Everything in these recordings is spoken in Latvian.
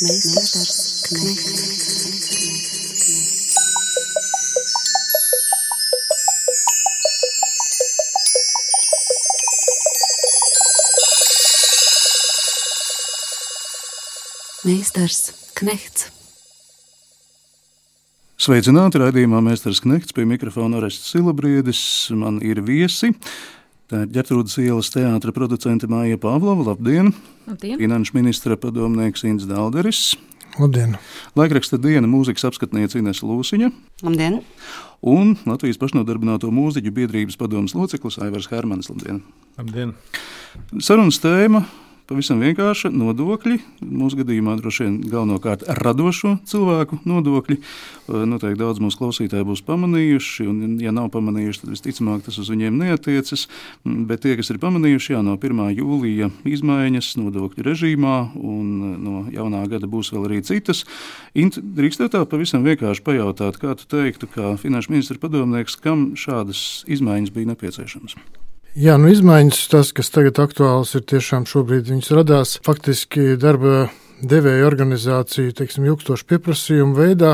Meistars Knechts. Meistars Knechts. Sveicināti raidījumā Mēsters Knekts pie mikrofona Orests Silabriedis. Man ir viesi. Tā ir ģertrūdas ielas teātra producente Māja Pāvlova. Labdien! Labdien. Finanšu ministra padomnieks Inns Dalderis. Labdien! Laikraksta diena mūzikas apskatniece Ines Lūsiņa. Labdien! Un Latvijas pašnodarbināto mūziķu biedrības padomas loceklis Aivars Hermans. Labdien! Labdien. Sarunas tēma pavisam vienkārša - nodokļi. Mūsu gadījumā droši vien galvenokārt radošo cilvēku nodokļi. Noteikti daudz mūsu klausītāji būs pamanījuši, un, ja nav pamanījuši, tad visticamāk tas uz viņiem neatiecas. Bet tie, kas ir pamanījuši, jā, no 1. jūlija izmaiņas nodokļu režīmā, un no jaunā gada būs vēl arī citas. Int, drīkstētu tā pavisam vienkārši pajautāt, kā tu teiktu, kā finanšu ministra padomnieks, kam šādas izmaiņas bija nepieciešamas? Jā, nu izmaiņas, tas, kas tagad aktuāls ir, tiešām šobrīd viņas radās faktiski darba devēja organizāciju teiksim, ilgstošu pieprasījumu veidā,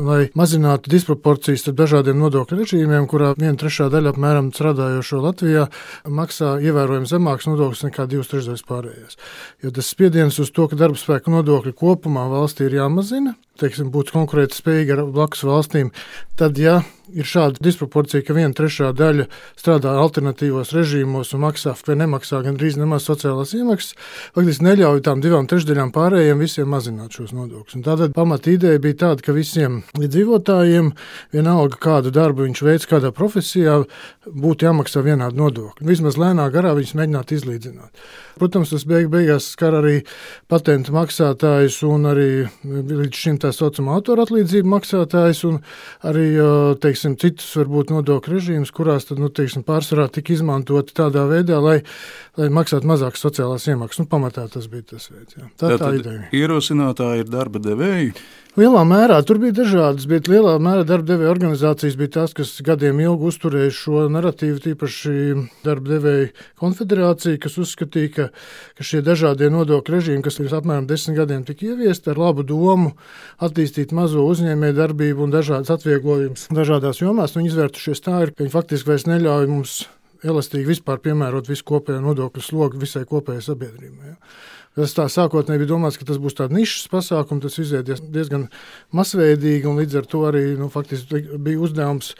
lai mazinātu disproporcijas starp dažādiem nodokļu režīmiem, kurā viena trešā daļa apmēram strādājošo Latvijā maksā ievērojami zemāks nodoklis nekā divas trešdaļas pārējās. Jo tas spiediens uz to, ka darba spēka nodokļi kopumā valstī ir jāmazina, teiksim, būt konkurētspējīgi ar blakus valstīm, tad, ja ir šāda disproporcija, ka viena trešā daļa strādā alternatīvos režīmos un maksā vai nemaksā gandrīz nemaz sociālās iemaksas, faktiski neļauj tām divām trešdaļām pārējiem visiem mazināt šos nodokļus. Tātad pamata ideja bija tāda, ka visiem iedzīvotājiem, vienalga kādu darbu viņš veids, kādā profesijā, būtu jāmaksā vienādi nodokļi. Vismaz lēnā garā viņus mēģināt izlīdzināt. Protams, tas beig beigās skar arī patentu maksātājus un arī līdz šim tā saucamā autora atlīdzību maksātājus un arī teiksim, citus varbūt nodokļu režīmus, kurās tad, nu, teiksim, pārsvarā tika izmantoti tādā veidā, lai, lai maksātu mazākas sociālās iemaksas. Nu, pamatā tas bija tas veids. Jā. Tā ir tā ideja. Ierosinātāji ir darba devēji. Lielā mērā tur bija dažādas, bet lielā mērā darba devēja organizācijas bija tās, kas gadiem ilgi uzturēja šo narratīvu, tīpaši darba devēja konfederācija, kas uzskatīja, ka, ka šie dažādie nodokļu režīmi, kas pirms apmēram desmit gadiem tika ieviesti ar labu domu, attīstīt mazo uzņēmēju darbību un dažādas atvieglojumus dažādās jomās, viņi izvērtušies tā, ir, ka viņi faktiski vairs neļauj mums elastīgi vispār piemērot visu kopējo nodokļu slogu visai kopējai sabiedrībai. Ja. Tas tā sākotnēji bija domāts, ka tas būs tāds nišas pasākums, tas izveidojas diezgan masveidīgi, un līdz ar to arī nu, bija uzdevums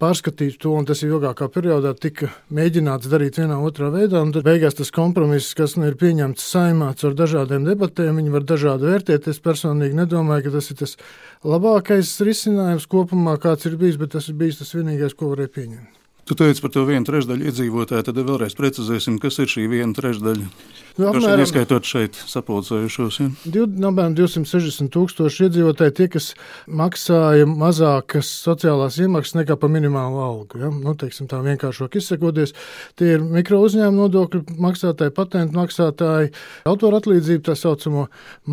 pārskatīt to, un tas ilgākā periodā tika mēģināts darīt vienā otrā veidā, un tad beigās tas kompromiss, kas nu ir pieņemts saimāts ar dažādiem debatēm, viņi var dažādi vērtēt. Es personīgi nedomāju, ka tas ir tas labākais risinājums kopumā, kāds ir bijis, bet tas ir bijis tas vienīgais, ko varēja pieņemt. Tu teici par to vienu trešdaļu iedzīvotāju, tad vēlreiz precizēsim, kas ir šī viena trešdaļa. Nu, apmēram, ieskaitot šeit sapulcējušos. Ja? Div, apmēram 260 tūkstoši iedzīvotāji, tie, kas maksāja mazākas sociālās iemaksas nekā pa minimālu algu. Ja? Nu, teiksim, tā vienkāršāk izsakoties, tie ir mikro uzņēmuma nodokļu maksātāji, patentu maksātāji, autora atlīdzību, tā saucamo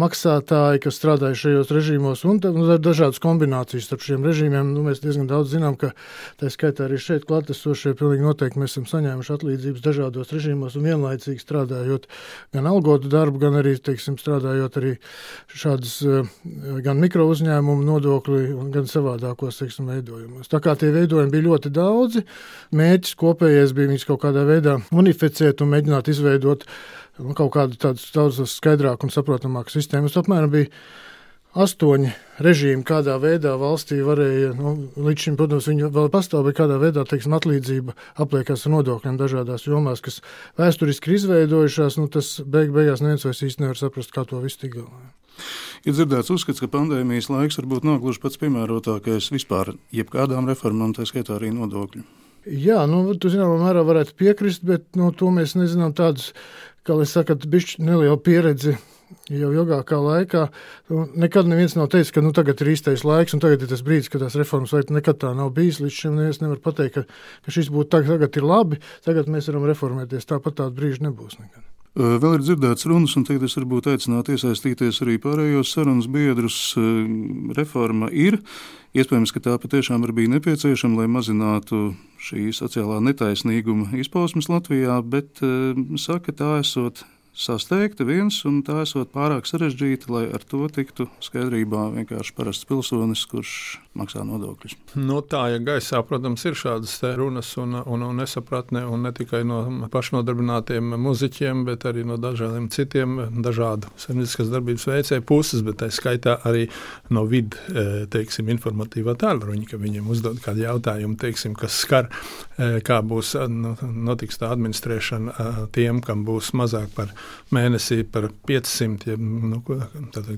maksātāji, kas strādāja šajos režīmos, un dažādas kombinācijas starp šiem režīmiem. Nu, mēs diezgan daudz zinām, ka tā skaitā arī šeit klātes klātesošie pilnīgi noteikti mēs esam saņēmuši atlīdzības dažādos režīmos un vienlaicīgi strādājot gan algotu darbu, gan arī, teiksim, strādājot arī šādas eh, gan mikro uzņēmumu nodokli, gan savādākos, teiksim, veidojumos. Tā kā tie veidojumi bija ļoti daudzi, mērķis kopējais bija viņus kaut kādā veidā unificēt un mēģināt izveidot nu, kaut kādu tādu daudz skaidrāku un saprotamāku sistēmu. Tas apmēram bija astoņi režīmi, kādā veidā valstī varēja, nu, līdz šim, protams, viņi vēl pastāv, bet kādā veidā, teiksim, atlīdzība apliekas ar nodokļiem dažādās jomās, kas vēsturiski ir izveidojušās, nu, tas beig beigās neviens vairs īsti nevar saprast, kā to visu tik galā. Ir dzirdēts uzskats, ka pandēmijas laiks varbūt nav gluži pats piemērotākais vispār jebkādām reformām, tā skaitā arī nodokļu. Jā, nu, tu zināmā mērā varētu piekrist, bet no nu, to mēs nezinām tādus, kā lai saka, bišķi nelielu pieredzi jau ilgākā laikā. Nu, nekad neviens nav teicis, ka nu, tagad ir īstais laiks, un tagad ir tas brīdis, kad tās reformas vajag. Nekad tā nav bijis. Līdz šim neviens nevar pateikt, ka, ka šis būtu tagad, tagad ir labi, tagad mēs varam reformēties. Tāpat tādu brīžu nebūs nekad. Vēl ir dzirdēts runas, un tagad es varbūt aicinātu iesaistīties arī pārējos sarunas biedrus. Reforma ir. Iespējams, ka tā patiešām arī bija nepieciešama, lai mazinātu šī sociālā netaisnīguma izpausmes Latvijā, bet saka, tā esot sasteigta viens, un tā esot pārāk sarežģīta, lai ar to tiktu skaidrībā vienkārši parasts pilsonis, kurš maksā nodokļus. Nu, tā, ja gaisā, protams, ir šādas runas un, un, un nesapratne, un ne tikai no pašnodarbinātiem muzeķiem, bet arī no dažādiem citiem dažādu saimnieciskas darbības veicēju puses, bet tā skaitā arī no vidu, e, teiksim, informatīvā tālruņa, ka viņiem uzdod kādu jautājumu, teiksim, kas skar, e, kā būs nu, notiks tā administrēšana e, tiem, kam būs mazāk par mēnesī par 500, ja, nu,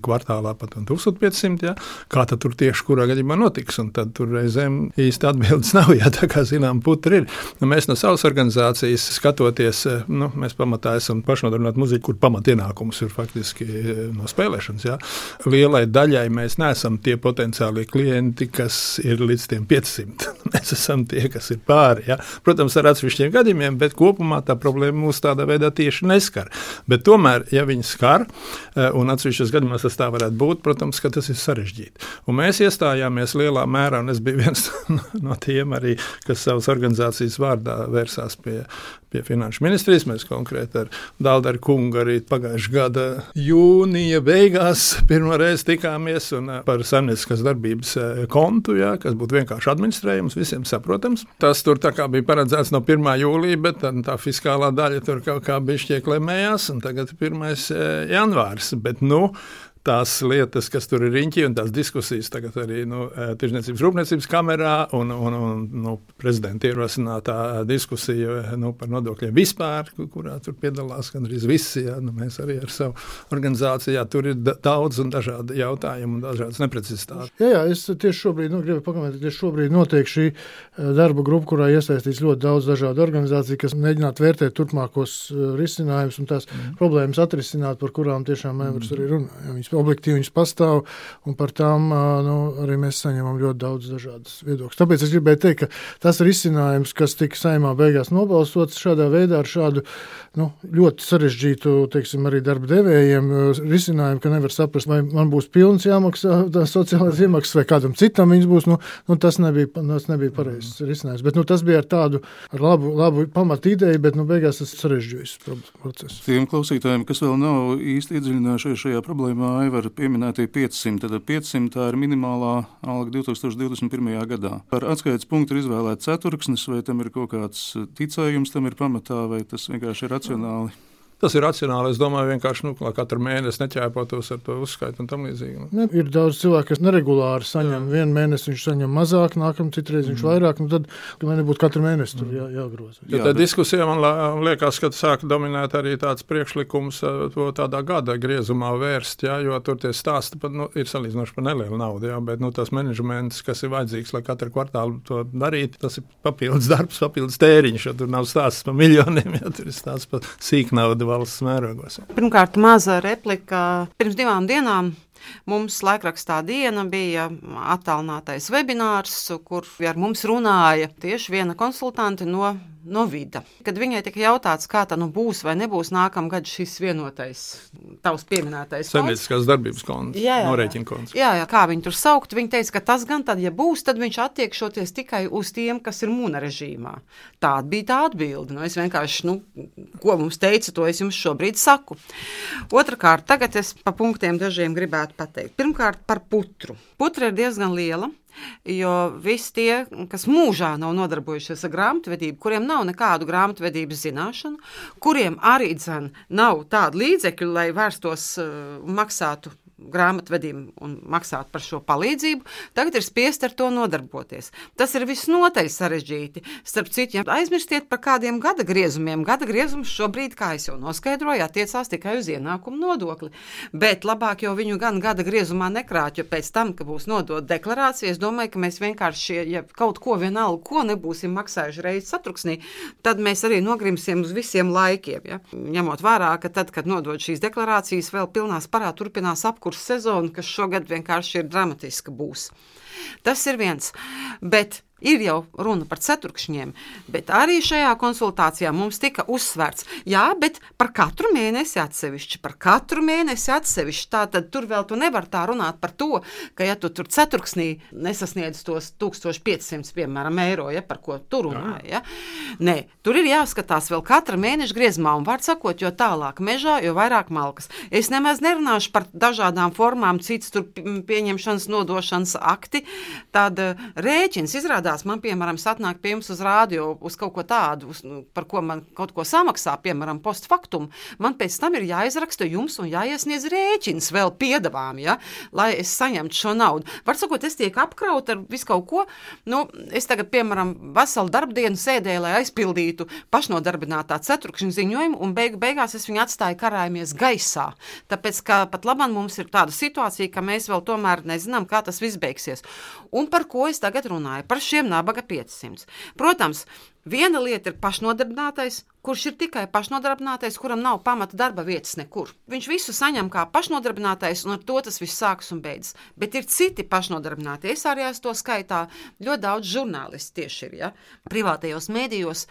kvartālā pat 1500, ja, kā tad tur tieši kurā gadījumā notiks, tad tur reizēm īsti atbildes nav, ja tā kā zinām putri ir. Nu, mēs no savas organizācijas skatoties, nu, mēs pamatā esam pašnodarbināti muziķi, kur pamatienākums ir faktiski no spēlēšanas, ja. Lielai daļai mēs neesam tie potenciālie klienti, kas ir līdz tiem 500. mēs esam tie, kas ir pāri, ja. Protams, ar atsevišķiem gadījumiem, bet kopumā tā problēma mūs tādā veidā tieši neskar. Bet tomēr, ja viņi skar, eh, un atsevišķos gadījumos tas tā varētu būt, protams, tas ir sarežģīti. Un mēs iestājāmies lielā mērā, un es biju viens no tiem arī, kas savas organizācijas vārdā vērsās pie, pie Finanšu ministrijas. Mēs konkrēti ar Dāldaru kungu arī pagājušā gada jūnija beigās pirmo reizi tikāmies eh, par saimnieciskas darbības eh, kontu, jā, kas būtu vienkārši administrējums, visiem saprotams. Tas tur bija paredzēts no 1. jūlija, bet tā fiskālā daļa tur kaut kā bija šķiek lemējās, un tagad ir 1. Eh, janvārs. Bet, nu, tās lietas, kas tur ir riņķī, un tās diskusijas tagad arī nu, Tirzniecības rūpniecības kamerā un, un, un nu, prezidenta ierosinātā diskusija nu, par nodokļiem vispār, kurā tur piedalās gandrīz visi. Jā, nu, mēs arī ar savu organizāciju, jā, tur ir daudz un dažādi jautājumi un dažādas neprecizitātes. Jā, jā, es tieši šobrīd nu, gribu pakomentēt, tieši šobrīd notiek šī darba grupa, kurā iesaistīts ļoti daudz dažādu organizāciju, kas mēģinātu vērtēt turpmākos risinājumus un tās mm. problēmas atrisināt, par kurām tiešām Mēvers arī runā. Viņas objektīvi viņas pastāv, un par tām nu, arī mēs saņemam ļoti daudz dažādas viedokļas. Tāpēc es gribēju teikt, ka tas risinājums, kas tika saimā beigās nobalsots šādā veidā ar šādu nu, ļoti sarežģītu, teiksim, arī darba devējiem risinājumu, ka nevar saprast, vai man būs pilns jāmaksā sociālais iemaksas vai kādam citam viņas būs, nu, nu tas nebija, tas nebija pareizs risinājums. Bet nu, tas bija ar tādu ar labu, labu pamatu ideju, bet nu, beigās tas sarežģījis procesu. Tiem klausītājiem, kas vēl nav īsti iedziļinājušies šajā problēmā, Aivar pieminētie 500, tad 500 tā ir minimālā alga 2021. gadā. Par atskaites punktu ir izvēlēts ceturksnis, vai tam ir kaut kāds ticējums, tam ir pamatā, vai tas vienkārši ir racionāli. Tas ir racionāli. Es domāju, vienkārši nu, katru mēnesi neķēpotos ar to uzskaitu un tam līdzīgi. Nu. Ne, ir daudz cilvēku, kas neregulāri saņem. Jā. Vienu mēnesi viņš saņem mazāk, nākamā citreiz viņš mm. vairāk. Nu tad, lai nebūtu katru mēnesi tur jā, jāgroza. Jā, tā bet... diskusija man liekas, ka sāka dominēt arī tāds priekšlikums to tādā gada griezumā vērst, jā, jo tur tie stāsti pat, nu, ir salīdzinoši par nelielu naudu. Jā, bet nu, tas menedžments, kas ir vajadzīgs, lai katru kvartālu to darītu, tas ir papildus darbs, papildus tēriņš. Tur nav stāsts par miljoniem, jā, tur ir stāsts par sīknaudu valsts mērogos. Pirmkārt, maza replika. Pirms divām dienām Mums laikrakstā diena bija attālinātais webinārs, kur ar mums runāja tieši viena konsultante no no vida. Kad viņai tika jautāts, kā tā nu būs vai nebūs nākamgad šis vienotais, tavs pieminētais saimnieciskās darbības konts, norēķina konts. Jā, jā, kā viņi tur saukt, viņi teica, ka tas gan tad, ja būs, tad viņš attiekšoties tikai uz tiem, kas ir mūna režīmā. Tāda bija tā atbilde. Nu, es vienkārši, nu, ko mums teica, to es jums šobrīd saku. Otrakārt, tagad es pa punktiem dažiem gribētu pateikt. Pirmkārt, par putru. Putra ir diezgan liela. Jo visi tie, kas mūžā nav nodarbojušies ar grāmatvedību, kuriem nav nekādu grāmatvedības zināšanu, kuriem arī dzen, nav tādu līdzekļu, lai vērstos un uh, maksātu grāmatvedim un maksāt par šo palīdzību, tagad ir spiest ar to nodarboties. Tas ir visnotaļ sarežģīti. Starp citu, ja aizmirstiet par kādiem gada griezumiem, gada griezums šobrīd, kā jau noskaidroju, attiecās tikai uz ienākumu nodokli. Bet labāk jau viņu gan gada griezumā nekrāt, jo pēc tam, kad būs nodota deklarācija, es domāju, ka mēs vienkārši, ja kaut ko vienalga, ko nebūsim maksājuši reizes satruksnī, tad mēs arī nogrimsim uz visiem laikiem. Ja? Ņemot vērā, ka tad, kad nodod šīs deklarācijas, vēl pilnā sparā turpinās apkopot apkurss sezona, kas šogad vienkārši ir dramatiska būs. Tas ir viens. Bet ir jau runa par ceturkšņiem, bet arī šajā konsultācijā mums tika uzsvērts, jā, bet par katru mēnesi atsevišķi, par katru mēnesi atsevišķi. Tā tad tur vēl tu nevar tā runāt par to, ka ja tu tur ceturksnī nesasniedz tos 1500, piemēram, eiro, ja, par ko tu runā, ja? Nē, tur ir jāskatās vēl katra mēneša griezumā, un var sakot, jo tālāk mežā, jo vairāk malkas. Es nemaz nerunāšu par dažādām formām, cits tur pieņemšanas, nodošanas akti, tad uh, rēķins izrādās man, piemēram, atnāk pie jums uz rādio uz kaut ko tādu, uz, nu, par ko man kaut ko samaksā, piemēram, postfaktum. Man pēc tam ir jāizraksta jums un jāiesniedz rēķins vēl piedāvām, ja, lai es saņemtu šo naudu. Var sakot, es tiek apkrauta ar visu kaut ko. Nu, es tagad, piemēram, veselu darbdienu sēdēju, lai aizpildītu pašnodarbinātā ceturkšņa ziņojumu, un beigu, beigās es viņu atstāju karājamies gaisā. Tāpēc, ka pat labāk mums ir tāda situācija, ka mēs vēl tomēr nezinām, kā tas viss beigsies. Un par ko es tagad runāju? Par šiem nabaga 500. Protams, Viena lieta ir pašnodarbinātais, kurš ir tikai pašnodarbinātais, kuram nav pamata darba vietas nekur. Viņš visu saņem kā pašnodarbinātais, un ar to tas viss sākas un beidzas. Bet ir citi pašnodarbinātie. Es arī esmu to skaitā. Ļoti daudz žurnālistu tieši ir ja? privātajos mēdījos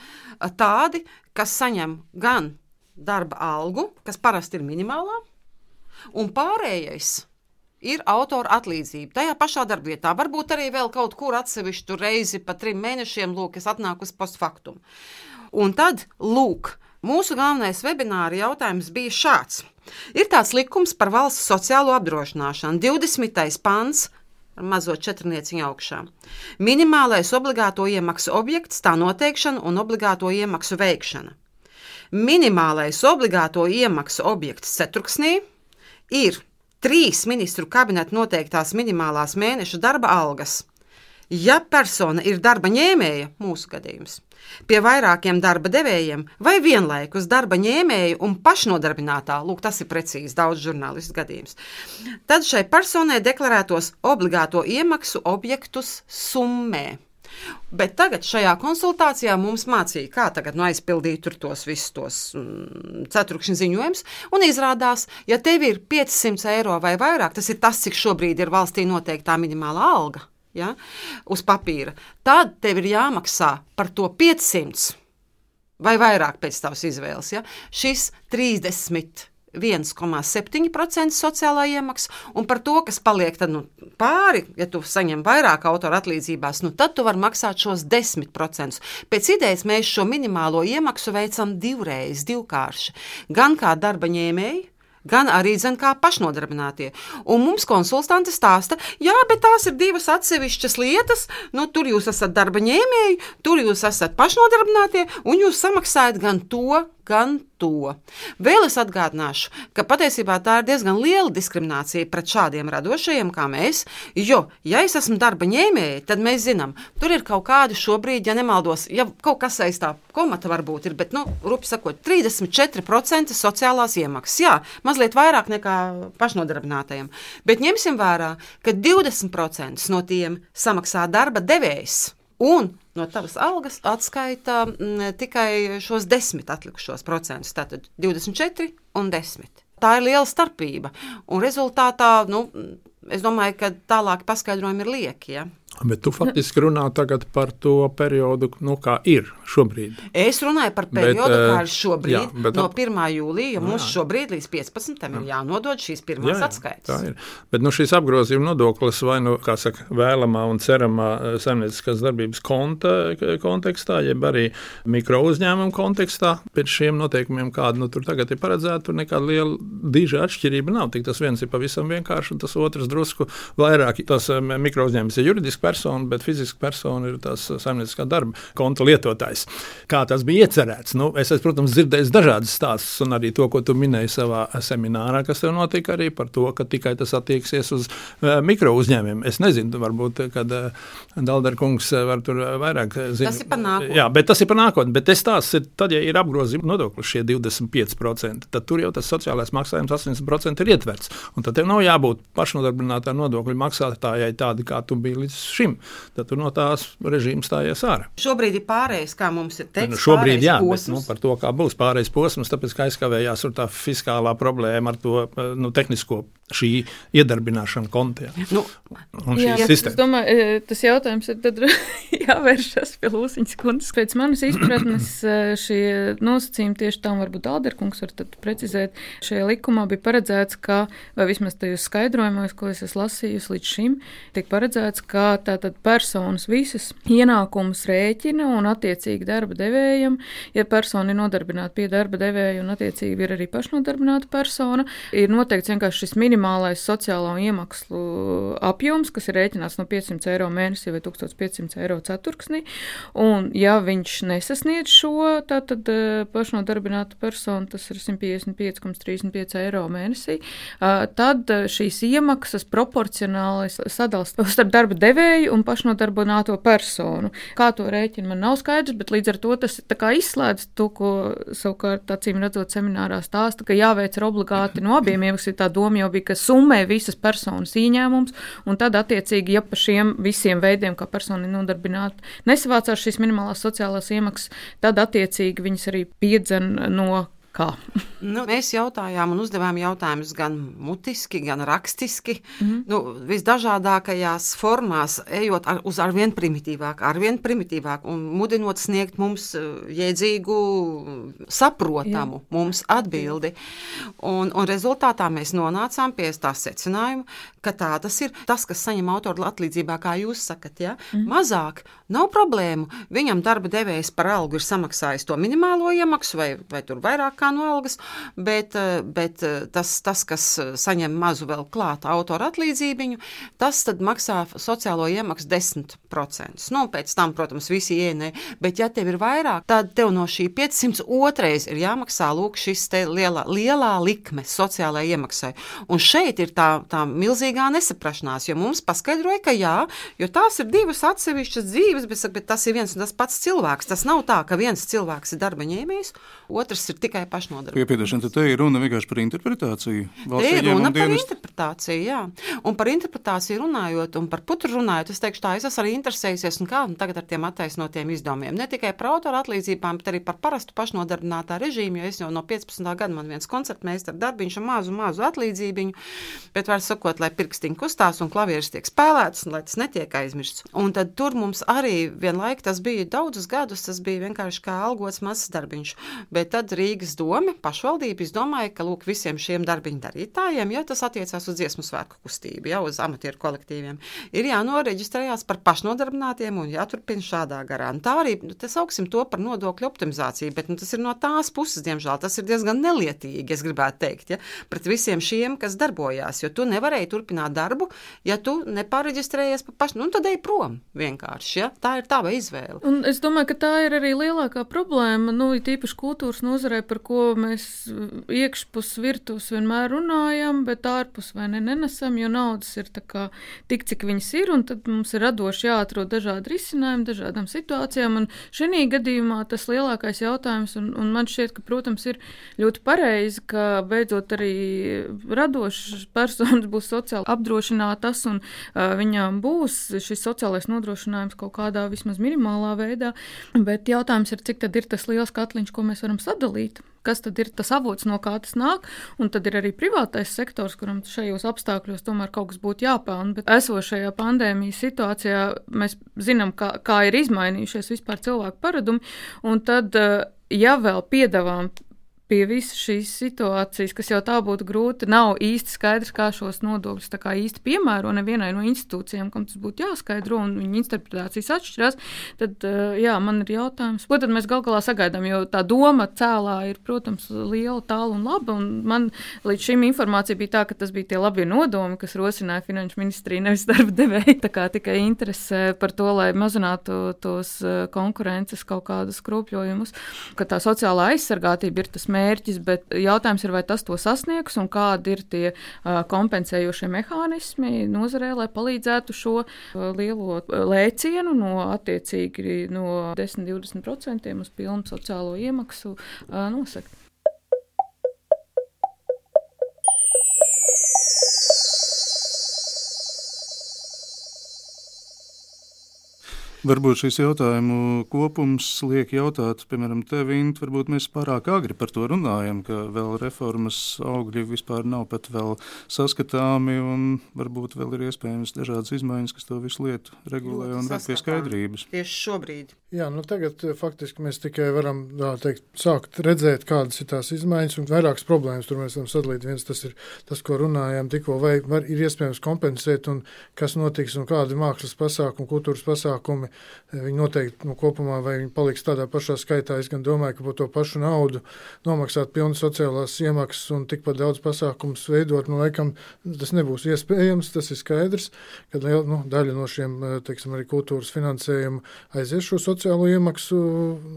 tādi, kas saņem gan darba algu, kas parasti ir minimālā, un pārējais ir autora atlīdzība. Tajā pašā darbvietā, varbūt arī vēl kaut kur atsevišķu reizi pa trim mēnešiem, lūk, es atnāku uz postfaktumu. Un tad, lūk, mūsu galvenais webināra jautājums bija šāds. Ir tāds likums par valsts sociālo apdrošināšanu, 20. pants, ar mazo četrnieciņu augšā. Minimālais obligāto iemaksu objekts, tā noteikšana un obligāto iemaksu veikšana. Minimālais obligāto iemaksu objekts ceturksnī ir trīs ministru kabineta noteiktās minimālās mēneša darba algas. Ja persona ir darba ņēmēja, mūsu gadījums, pie vairākiem darba devējiem vai vienlaikus darba ņēmēja un pašnodarbinātā, lūk, tas ir precīzi daudz žurnālistu gadījums, tad šai personai deklarētos obligāto iemaksu objektus summē. Bet tagad šajā konsultācijā mums mācīja, kā tagad nu, aizpildīt tos visus tos mm, ceturkšņa ziņojumus. Un izrādās, ja tev ir 500 eiro vai vairāk, tas ir tas, cik šobrīd ir valstī noteiktā minimālā alga ja, uz papīra, tad tev ir jāmaksā par to 500 vai vairāk pēc tavas izvēles. Ja, šis 30 1,7% sociālā iemaksa, un par to, kas paliek tad, nu, pāri, ja tu saņem vairāk autora atlīdzībās, nu, tad tu vari maksāt šos 10%. Pēc idejas mēs šo minimālo iemaksu veicam divreiz, divkārši. Gan kā darba ņēmēji, gan arī zin, kā pašnodarbinātie. Un mums konsultanti stāsta, jā, bet tās ir divas atsevišķas lietas. Nu, tur jūs esat darba ņēmēji, tur jūs esat pašnodarbinātie, un jūs samaksājat gan to, gan to. Vēl es atgādināšu, ka patiesībā tā ir diezgan liela diskriminācija pret šādiem radošajiem kā mēs. Jo, ja es esmu darba ņēmēji, tad mēs zinām, tur ir kaut kādi šobrīd, ja nemaldos, ja kaut kas aiz tā komata varbūt ir, bet, nu, rupi sakot, 34% sociālās iemaksas. Jā, mazliet vairāk nekā pašnodarbinātajiem. Bet ņemsim vērā, ka 20% no tiem samaksā darba devējs. Un no tavas algas atskaita m, mm, tikai šos desmit atlikušos procentus, tātad 24 un 10. Tā ir liela starpība. Un rezultātā, nu, es domāju, ka tālāk paskaidrojumi ir lieki. Ja? Bet tu faktiski runā par to periodu, nu, kā ir šobrīd. Es runāju par periodu, bet, kā ir šobrīd, jā, bet, no 1. jūlija. Mums jā. šobrīd līdz 15. Jā. ir jānodod šīs pirmās jā, jā, atskaites. Tā ir. Bet nu, šīs apgrozījuma nodoklis vai nu saka, vēlamā un ceramā eh, saimnieciskās darbības konta, kontekstā, jeb arī mikro uzņēmumu kontekstā, pēc šiem noteikumiem, kāda nu, tur tagad ir paredzēta, tur nekāda liela diža atšķirība nav. Tik tas viens ir pavisam vienkārši, un tas otrs drusku vairāk. Tas eh, mikro uzņēmums ir juridiski persona, bet fiziska persona ir tās saimnieciskā darba konta lietotājs. Kā tas bija iecerēts? Nu, es esmu, protams, dzirdējis dažādas stāstus, un arī to, ko tu minēji savā seminārā, kas tev notika, arī par to, ka tikai tas attieksies uz uh, mikro uzņēmumiem. Es nezinu, varbūt, kad uh, Dalderkungs var tur vairāk zināt. Tas ir par nākotni. Jā, bet tas ir par nākotni. Bet es tās ir, tad, ja ir apgrozījuma nodoklis šie 25%, tad tur jau tas sociālais maksājums 80% ir ietverts. Un tad tev nav jābūt pašnodarbinātā nodokļu maksātājai tādi, kā tu biji līdz šim, tad tu no tās režīma stājies ārā. Šobrīd ir pārējais, kā mums ir teikts. Nu, šobrīd, jā, posms. bet nu, par to, kā būs pārējais posms, tāpēc, ka aizkavējās tā fiskālā problēma ar to nu, tehnisko šī iedarbināšana kontē. Nu, Un šī Jā, es domāju, e, tas jautājums ir tad jāvēršas pie Lūsiņas kundzes. Pēc manas izpratnes e, šie nosacījumi tieši tam varbūt Alderkungs var tad precizēt. Šajā likumā bija paredzēts, ka, vai vismaz tajos skaidrojumos, ko es esmu lasījusi līdz šim, tiek paredzēts, ka tātad personas visas ienākumus rēķina un attiecīgi darba devējiem, ja persona ir nodarbināta pie darba devēja un attiecīgi ir arī pašnodarbināta persona, ir noteikts vienkārši šis minimālais sociālo iemaksu apjoms, kas ir rēķināts no 500 eiro mēnesī vai 1500 eiro ceturksnī. Un, ja viņš nesasniedz šo tātad, eh, pašnodarbinātu personu, tas ir 155,35 eiro mēnesī, eh, tad eh, šīs iemaksas proporcionāli sadalās starp darba devēju un pašnodarbināto personu. Kā to rēķina, man nav skaidrs, bet līdz ar to tas izslēdz to, ko savukārt acīm redzot seminārā stāsta, ka jāveic ir obligāti no abiem iemaksas. Tā doma jau bija, ka summē visas personas ieņēmums, un tad attiecīgi, ja pa šiem visiem veidiem, kā persona ir nodarbināta, nesavācās šīs minimālās sociālās iemaksas, tad attiecīgi viņas arī piedzen no kā. Nu, mēs jautājām un uzdevām jautājumus gan mutiski, gan rakstiski. Mm -hmm. nu, visdažādākajās formās, ejot ar, uz arvien primitīvāk, arvien primitīvāk un mudinot sniegt mums eh, jēdzīgu, saprotamu Jā. mums atbildi. Un, un rezultātā mēs nonācām pie tā secinājuma, ka tā tas ir. Tas, kas saņem autoru atlīdzībā, kā jūs sakat, ja? mm -hmm. mazāk, nav problēmu. Viņam darba devējs par algu ir samaksājis to minimālo iemaksu vai, vai tur vairāk kā no algas, bet, eh, bet eh, tas, tas, kas eh, saņem mazu vēl klāta autora atlīdzību, tas maksā sociālo iemaksu 10%. Nu, pēc tam, protams, visi ienē, bet ja tev ir vairāk, tad tev no šī 500 otrais ir jāmaksā lūk šis lielā, lielā likme sociālajai iemaksai. Un šeit ir tā, tā milzīgā nesaprašanās, jo mums paskaidroja, ka jā, jo tās ir divas atsevišķas dzīves, bet, bet tas ir viens un tas pats cilvēks. Tas nav tā, ka viens cilvēks ir darba ņēmējs, otrs ir tikai pašnodarbināts. Piepiedošana, tad te ir runa vienkārši par interpretāciju. Te ir runa par dienas... interpretāciju, jā. Un par interpretāciju runājot, un par putru runājot, es teikšu tā, es esmu arī interesējusies, un kā un tagad ar tiem attaisnotiem izdevumiem. Ne tikai par autoru atlīdzībām, bet arī par parastu pašnodarbinātā režīmu, jo es jau no 15. gada man viens koncertmeistars darbiņš ar mazu, mazu atlīdzībiņu, bet var sakot, lai pirkstiņi kustās un klavieris tiek spēlēts, un lai tas netiek aizmirsts. Un tad tur mums arī vienlaik tas bija daudzus gadus, tas bija vienkārši kā algots mazs darbiņš. Bet tad Rīgas doma, pašvaldība izdomāja, ka lūk, visiem šiem darbiņu darītājiem, ja tas attiecās uz dziesmu svētku kustību, jau uz amatieru kolektīviem, ir jānoreģistrējās par pašnodarbinātiem un jāturpina šādā garā. Un tā arī nu, sauksim to par nodokļu optimizāciju, bet nu, tas ir no tās puses, diemžēl, tas ir diezgan nelietīgi, es gribētu teikt, ja, pret visiem šiem, kas darbojās, jo tu nevarēji turpināt darbu, ja tu nepāreģistrējies par pašu, nu tad ej prom vienkārši, ja, tā ir tava izvēle. Un es domāju, ka tā ir arī lielākā problēma, nu, tīpaši kultūras nozarē, par ko mēs iekšpus virtuves vienmēr runājam, bet ārpus vai ne nenesam, jo naudas ir kā, tik, cik viņas ir, un tad mums ir radoši jāatrod dažādi risinājumi dažādām situācijām. Un šī gadījumā tas lielākais jautājums, un, un man šķiet, ka, protams, ir ļoti pareizi, ka beidzot arī radošas personas būs sociāli apdrošinātas, un uh, viņām būs šis sociālais nodrošinājums kaut kādā vismaz minimālā veidā. Bet jautājums ir, cik tad ir tas liels katliņš, ko mēs varam sadalīt kas tad ir tas avots, no kā tas nāk. Un tad ir arī privātais sektors, kuram šajos apstākļos tomēr kaut kas būtu jāpelna. Bet esošajā pandēmijas situācijā mēs zinām, kā, kā ir izmainījušies vispār cilvēku paradumi. Un tad, eh, ja vēl piedāvājam pie visas šīs situācijas, kas jau tā būtu grūti, nav īsti skaidrs, kā šos nodokļus kā īsti piemēro nevienai no institūcijām, kam tas būtu jāskaidro, un viņa interpretācijas atšķirās, tad eh, jā, man ir jautājums, ko tad mēs gal galā sagaidām, jo tā doma cēlā ir, protams, liela, tālu un laba, un man līdz šim informācija bija tā, ka tas bija tie labie nodomi, kas rosināja finanšu ministriju, nevis darba devēja, tā kā tikai interese par to, lai mazinātu tos eh, konkurences kaut kādus kropļojumus, ka tā sociālā aizsargātība ir tas mērķis, bet jautājums ir, vai tas to sasniegs un kādi ir tie kompensējošie mehānismi nozarē, lai palīdzētu šo lielo lēcienu no attiecīgi no 10-20% uz pilnu sociālo iemaksu nosakt. Varbūt šis jautājumu kopums liek jautāt, piemēram, tev, Int, varbūt mēs pārāk agri par to runājam, ka vēl reformas augļi vispār nav pat vēl saskatāmi un varbūt vēl ir iespējams dažādas izmaiņas, kas to visu lietu regulē un ved pie skaidrības. Tieši šobrīd. Jā, nu tagad faktiski mēs tikai varam teikt, sākt redzēt, kādas ir tās izmaiņas un vairākas problēmas. Tur mēs varam sadalīt. Viens tas ir tas, ko runājām tikko, vai var, ir iespējams kompensēt un kas notiks un kādi mākslas pasākumi, kultūras pasākumi. Viņi noteikti nu, kopumā, vai viņi paliks tādā pašā skaitā. Es gan domāju, ka par to pašu naudu nomaksāt pilnu sociālās iemaksas un tikpat daudz pasākumus veidot, nu, laikam tas nebūs iespējams. Tas ir skaidrs, ka nu, daļa no šiem, teiksim, arī kultūras finansējuma aizies šo sociālo sociālo iemaksu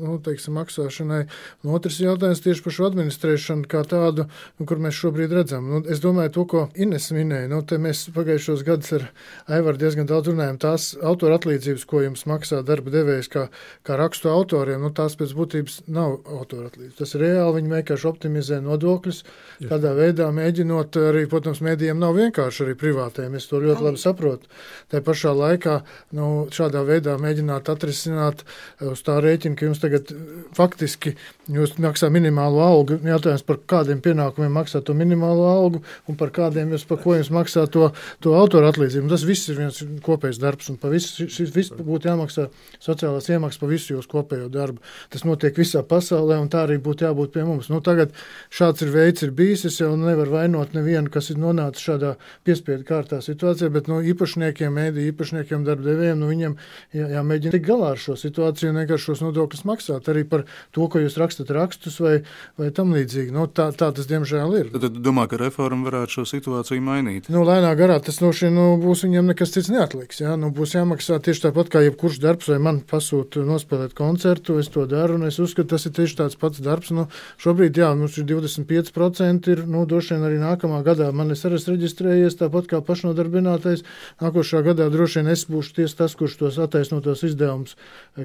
nu, teiksim, maksāšanai. Un otrs jautājums tieši par šo administrēšanu kā tādu, nu, kur mēs šobrīd redzam. Nu, es domāju, to, ko Ines minēja, nu, mēs pagājušos gadus ar Aivaru diezgan daudz runājam. Tās autora atlīdzības, ko jums maksā darba devējs kā, kā rakstu autoriem, nu, tās pēc būtības nav autora atlīdzības. Tas ir reāli, viņi vienkārši optimizē nodokļus, Jā. tādā veidā mēģinot arī, protams, mēdījiem nav vienkārši arī privātiem. Es to ļoti labi saprotu. Tā pašā laikā nu, šādā veidā mēģināt atrisināt uz tā rēķina, ka jums tagad eh, faktiski jūs maksā minimālo algu. Jautājums par kādiem pienākumiem maksā to minimālo algu un par kādiem jūs, par ko jums maksā to, to autora atlīdzību. Tas viss ir viens kopējs darbs un pa visu, šis viss būtu jāmaksā sociālās iemaksas pa visu jūsu kopējo darbu. Tas notiek visā pasaulē un tā arī būtu jābūt pie mums. Nu, tagad šāds ir veids ir bijis, es jau nevaru vainot nevienu, kas ir nonācis šādā piespiedu kārtā situācijā, bet no nu, īpašniekiem, mēdī īpašniekiem, darbdevējiem, nu, viņiem jā, jāmēģina tikt galā ar šo situāciju un vienkārši šos nodokļus maksāt. Arī par to, ko jūs rakstat rakstus vai, vai tam līdzīgi. Nu, tā, tā tas diemžēl ir. Tad, tad domā, ka reforma varētu šo situāciju mainīt? Nu, lēnā garā tas no šī nu, būs viņam nekas cits neatliks. Jā? Nu, būs jāmaksā tieši tāpat kā jebkurš darbs, vai man pasūta nospēlēt koncertu, es to daru un es uzskatu, tas ir tieši tāds pats darbs. Nu, šobrīd, jā, mums ir 25% ir, nu, droši vien arī nākamā gadā man es arī reģistrējies tāpat kā pašnodarbinātais. Nākošā gadā droši vien es būšu ties tas, kurš tos attaisnotos izdevumus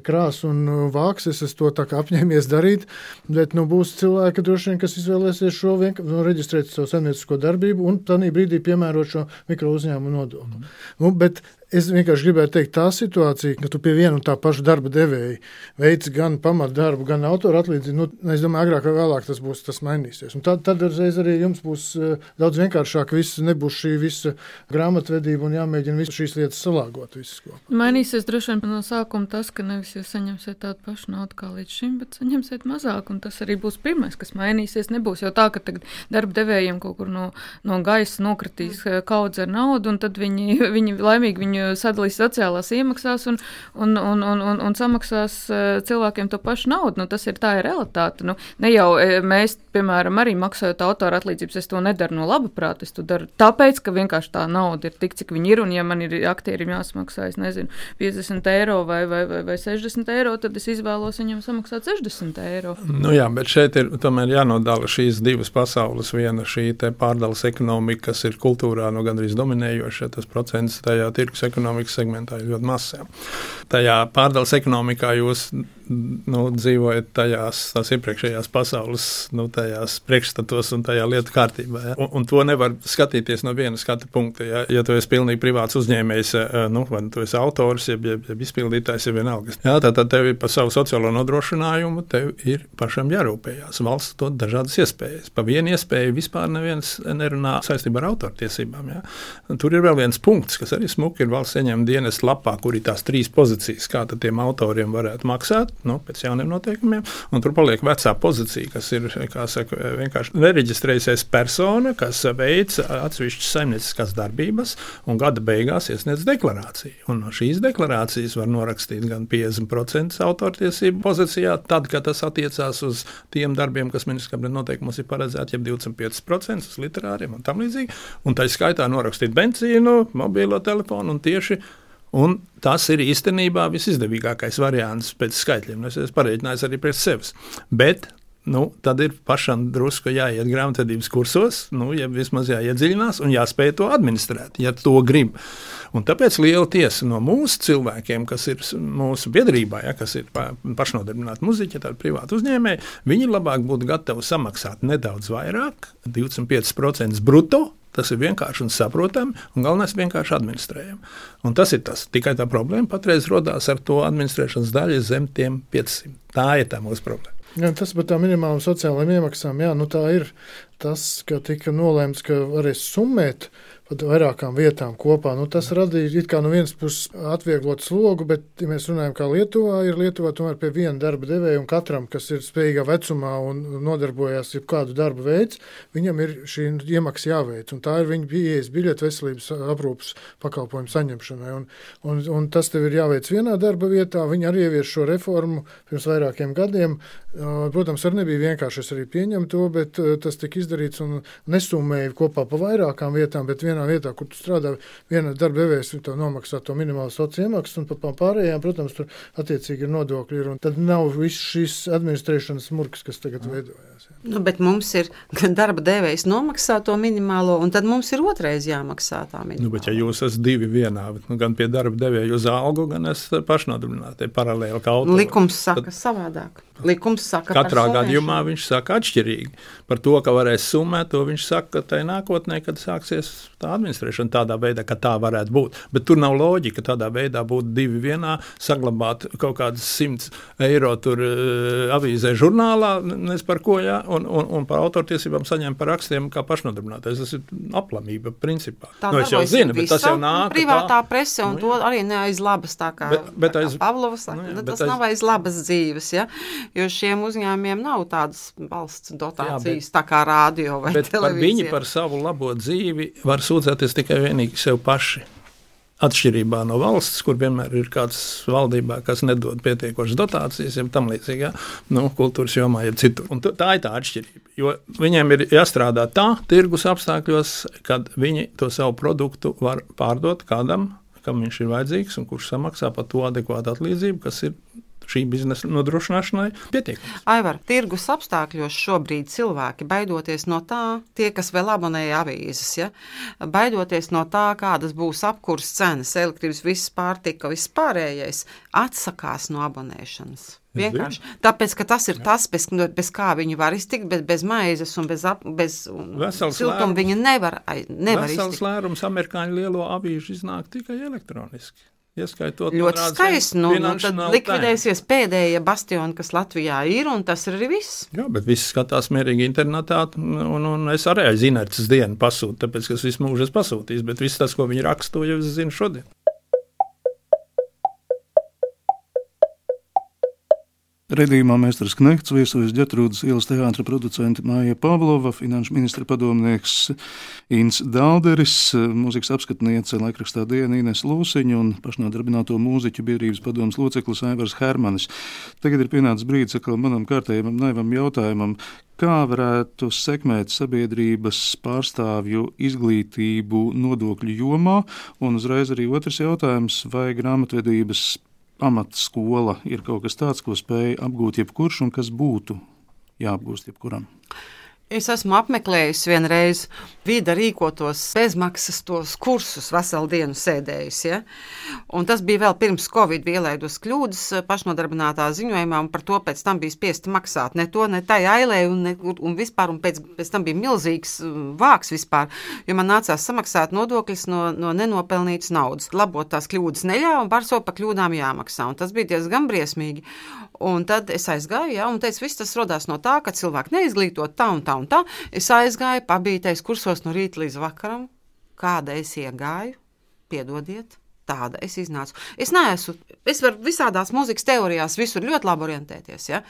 krā krās un uh, vāks. Es to tā kā apņēmies darīt, bet nu, būs cilvēki, vien, kas izvēlēsies šo vienkārši nu, reģistrēt savu saimniecisko darbību un tādā brīdī piemērot šo mikro uzņēmumu nodokli. Mm. Nu, bet Es vienkārši gribēju teikt, tā situācija, ka tu pie viena un tā paša darba devēja veids gan pamatdarbu, gan autora atlīdzību. Nu, es domāju, agrāk vai vēlāk tas būs, tas mainīsies. Un tad, tad reiz arī jums būs uh, daudz vienkāršāk. Viss nebūs šī visa grāmatvedība un jāmēģina visas šīs lietas salāgot. Mainīsies droši vien no sākuma tas, ka nevis jūs saņemsiet tādu pašu naudu kā līdz šim, bet saņemsiet mazāk. Tas arī būs pirmais, kas mainīsies. Nebūs jau tā, ka darba devējiem kaut kur no, no gaisa nokritīs eh, kaudz ar naudu, un tad viņi, viņi laimīgi viņu sadalīs sociālās iemaksās un, un, un, un, un, un samaksās eh, cilvēkiem to pašu naudu. Nu, tas ir tā ir realitāte. Nu, ne jau eh, mēs, piemēram, arī maksājot autora atlīdzības, es to nedaru no laba prāta. Es to daru tāpēc, ka vienkārši tā nauda ir tik, cik viņi ir. Un, ja man ir aktierim jāsamaksā, es nezinu, 50 eiro vai, vai, vai, vai 60 eiro, tad es izvēlos viņam samaksāt 60 eiro. Nu jā, bet šeit ir tomēr jānodala šīs divas pasaules. Viena šī pārdales ekonomika, kas ir kultūrā nu, gandrīz dominējoša, tas procents tajā tirgus ekonomikas segmentā ir ļoti mazs. Tajā pārdales ekonomikā jūs nu, dzīvojat tajās iepriekšējās pasaules nu, priekšstatos un tajā lietu kārtībā. Ja? Un, un to nevar skatīties no viena skatu punkta. Ja, ja tu esi pilnīgi privāts uzņēmējs, eh, nu, vai nu tu esi autors, jeb, jeb, jeb izpildītājs, ja vienalga. Ja, tad, tad tev ir par savu sociālo nodrošinājumu, tev ir pašam jārūpējās. Valsts dod dažādas iespējas. Pa vienu iespēju vispār neviens nerunā saistībā ar autortiesībām. Ja. Tur ir vēl viens punkts, kas arī smuki ir valsts ieņēmuma dienas lapā, kur ir tās trīs pozīcijas, kā tiem autoriem varētu maksāt nu, pēc jauniem noteikumiem. Tur paliek vecā pozīcija, kas ir saka, vienkārši nereģistrējusies persona, kas veic atsevišķas saimnieciskās darbības un gada beigās iesniedz deklarāciju. Un no šīs deklarācijas var norakstīt gan 50% autortiesību pozīcijā, tad, kad tas attiecās uz tiem darbiem, kas ministrs kabineta noteikumos ir paredzēti, jeb 25% uz literāriem un tam līdzīgi. Un tā skaitā norakstīt benzīnu, mobilo telefonu un tieši Un tas ir īstenībā visizdevīgākais variants pēc skaitļiem. Nu, es esmu pareiķinājis arī pēc sevis. Bet nu, tad ir pašam drusku jāiet grāmatvedības kursos, nu, ja vismaz jāiedziļinās un jāspēj to administrēt, ja to grib. Un tāpēc liela tiesa no mūsu cilvēkiem, kas ir mūsu biedrībā, ja, kas ir pašnodarbināti muzeķi, tādi privāti uzņēmēji, viņi labāk būtu gatavi samaksāt nedaudz vairāk, 25% brutto Tas ir vienkārši un saprotami, un galvenais vienkārši administrējami. Un tas ir tas. Tikai tā problēma patreiz radās ar to administrēšanas daļu zem tiem 500. Tā ir tā mūsu problēma. Jā, tas par tām minimālām sociālajām iemaksām, jā, nu tā ir tas, ka tika nolēmts, ka varēs summēt pat vairākām vietām kopā. Nu, tas radīja it kā no vienas puses atvieglot slogu, bet, ja mēs runājam, kā Lietuvā, ir Lietuvā tomēr pie viena darba devēja un katram, kas ir spējīgā vecumā un nodarbojas ar kādu darbu veidu, viņam ir šī iemaksa jāveic. Tā ir viņa pieejas biļete veselības aprūpas pakalpojumu saņemšanai. Un, un, un tas tev ir jāveic vienā darba vietā. Viņi arī ievies šo reformu pirms vairākiem gadiem. Protams, arī nebija vienkārši arī pieņemu to, bet tas tika izdarīts un nesumēja kopā pa vairākām vietām, bet vienā vietā, kur tu strādā, viena darba devējs tev nomaksā to minimālo sociālo iemaksu, un pa pārējām, protams, tur attiecīgi ir nodokļi. Ir, tad nav viss šīs administrēšanas murgs, kas tagad veidojās. Jā. Nu, bet mums ir gan darba devējs nomaksā to minimālo, un tad mums ir otrais jāmaksā tā minimāla. Nu, bet, ja jūs esat divi vienā, nu, gan pie darba devēja uz algu, gan esat pašnodarbināti paralēli kaut kā. Likums saka tad... savādāk. Likums saka, katrā gadījumā viņš saka atšķirīgi. Par to, ka varēs summēt, to viņš saka tajā nākotnē, kad sāksies tā administrēšana tādā veidā, ka tā varētu būt. Bet tur nav loģika tādā veidā būt divi vienā, saglabāt kaut kādas simts eiro tur uh, avīzē žurnālā, nezinu par ko, jā, un, un, un par autortiesībām saņemt par rakstiem kā pašnodarbinātais. Tas ir aplamība principā. Tā nu, es jau zinu, bet tas jau nāk. Privātā tā, prese, un nu, jā. to arī ne aiz labas, tā kā, bet, bet aiz, kā Pavlovs nu, jā, tas aiz, nav aiz labas dzīves, ja? Jo šiem uzņēmumiem nav tādas valsts dotācijas, jā, bet, tā kā rādio vai televīzija. Viņi par savu labo dzīvi var sūdzēties tikai vienīgi sev paši. Atšķirībā no valsts, kur vienmēr ir kāds valdībā, kas nedod pietiekošas dotācijas, jau tam līdzīgi, ja? nu, kultūras jomā, ja citur. Un tā ir tā atšķirība. Jo viņiem ir jāstrādā tā, tirgus apstākļos, kad viņi to savu produktu var pārdot kādam, kam viņš ir vajadzīgs un kurš samaksā par to adekvātu atlīdzību, kas ir šī biznesa nodrošināšanai pietiekams. Aivar, tirgus apstākļos šobrīd cilvēki baidoties no tā, tie, kas vēl abonēja avīzes, ja, baidoties no tā, kādas būs apkurss cenas, elektrības, viss pārtika, viss pārējais, atsakās no abonēšanas. Vienkārši tāpēc, ka tas ir Jā. tas, bez, bez kā viņi var iztikt, bet bez maizes un bez, ap, bez siltuma viņi nevar, nevar Vesels iztikt. Vesels lērums amerikāņu lielo avīžu iznāk tikai elektroniski. Ieskaitot ļoti skaisti. Nu, nu, tad likvidēsies tēma. pēdējie bastioni, kas Latvijā ir, un tas ir arī viss. Jā, bet viss skatās mierīgi internetā, un, un es arī aiz inerces dienu pasūtu, tāpēc, ka es visu mūžu esmu pasūtījis, bet viss tas, ko viņi raksta, to jau es zinu šodien. Redījumā Mēsters Knekts viesojas Ģetrūdas ielas teātra producente Māja Pavlova, finanšu ministra padomnieks Ins Dalderis, mūzikas apskatniece laikrakstā Diena Ines Lūsiņa un pašnodarbināto mūziķu biedrības padomas loceklis Aivars Hermanis. Tagad ir pienācis brīdis atkal manam kārtējumam naivam jautājumam, kā varētu sekmēt sabiedrības pārstāvju izglītību nodokļu jomā, un uzreiz arī otrs jautājums, vai grāmatvedības amatskola ir kaut kas tāds, ko spēj apgūt jebkurš un kas būtu jāapgūst jebkuram. Es esmu apmeklējusi vienreiz vida rīkotos bezmaksas tos kursus, veselu dienu sēdējusi. Ja? Un tas bija vēl pirms Covid bija ielaidos kļūdas pašnodarbinātā ziņojumā, un par to pēc tam bija spiesti maksāt. Ne to, ne tai ailē, un, ne, un vispār, un pēc, pēc tam bija milzīgs uh, vāks vispār, jo man nācās samaksāt nodokļus no, no nenopelnītas naudas. Labot tās kļūdas neļāva, un par so pa kļūdām jāmaksā, un tas bija diezgan briesmīgi. Un tad es aizgāju, ja, un teicu, viss tas radās no tā, ka cilvēki neizglītot tā un tā un tā. Es aizgāju, pabīties kursos no rīta līdz vakaram, kāda es iegāju, piedodiet. Tāda es iznācu. Es neesmu, es varu visādās mūzikas teorijās, visur ļoti labi orientēties, ja,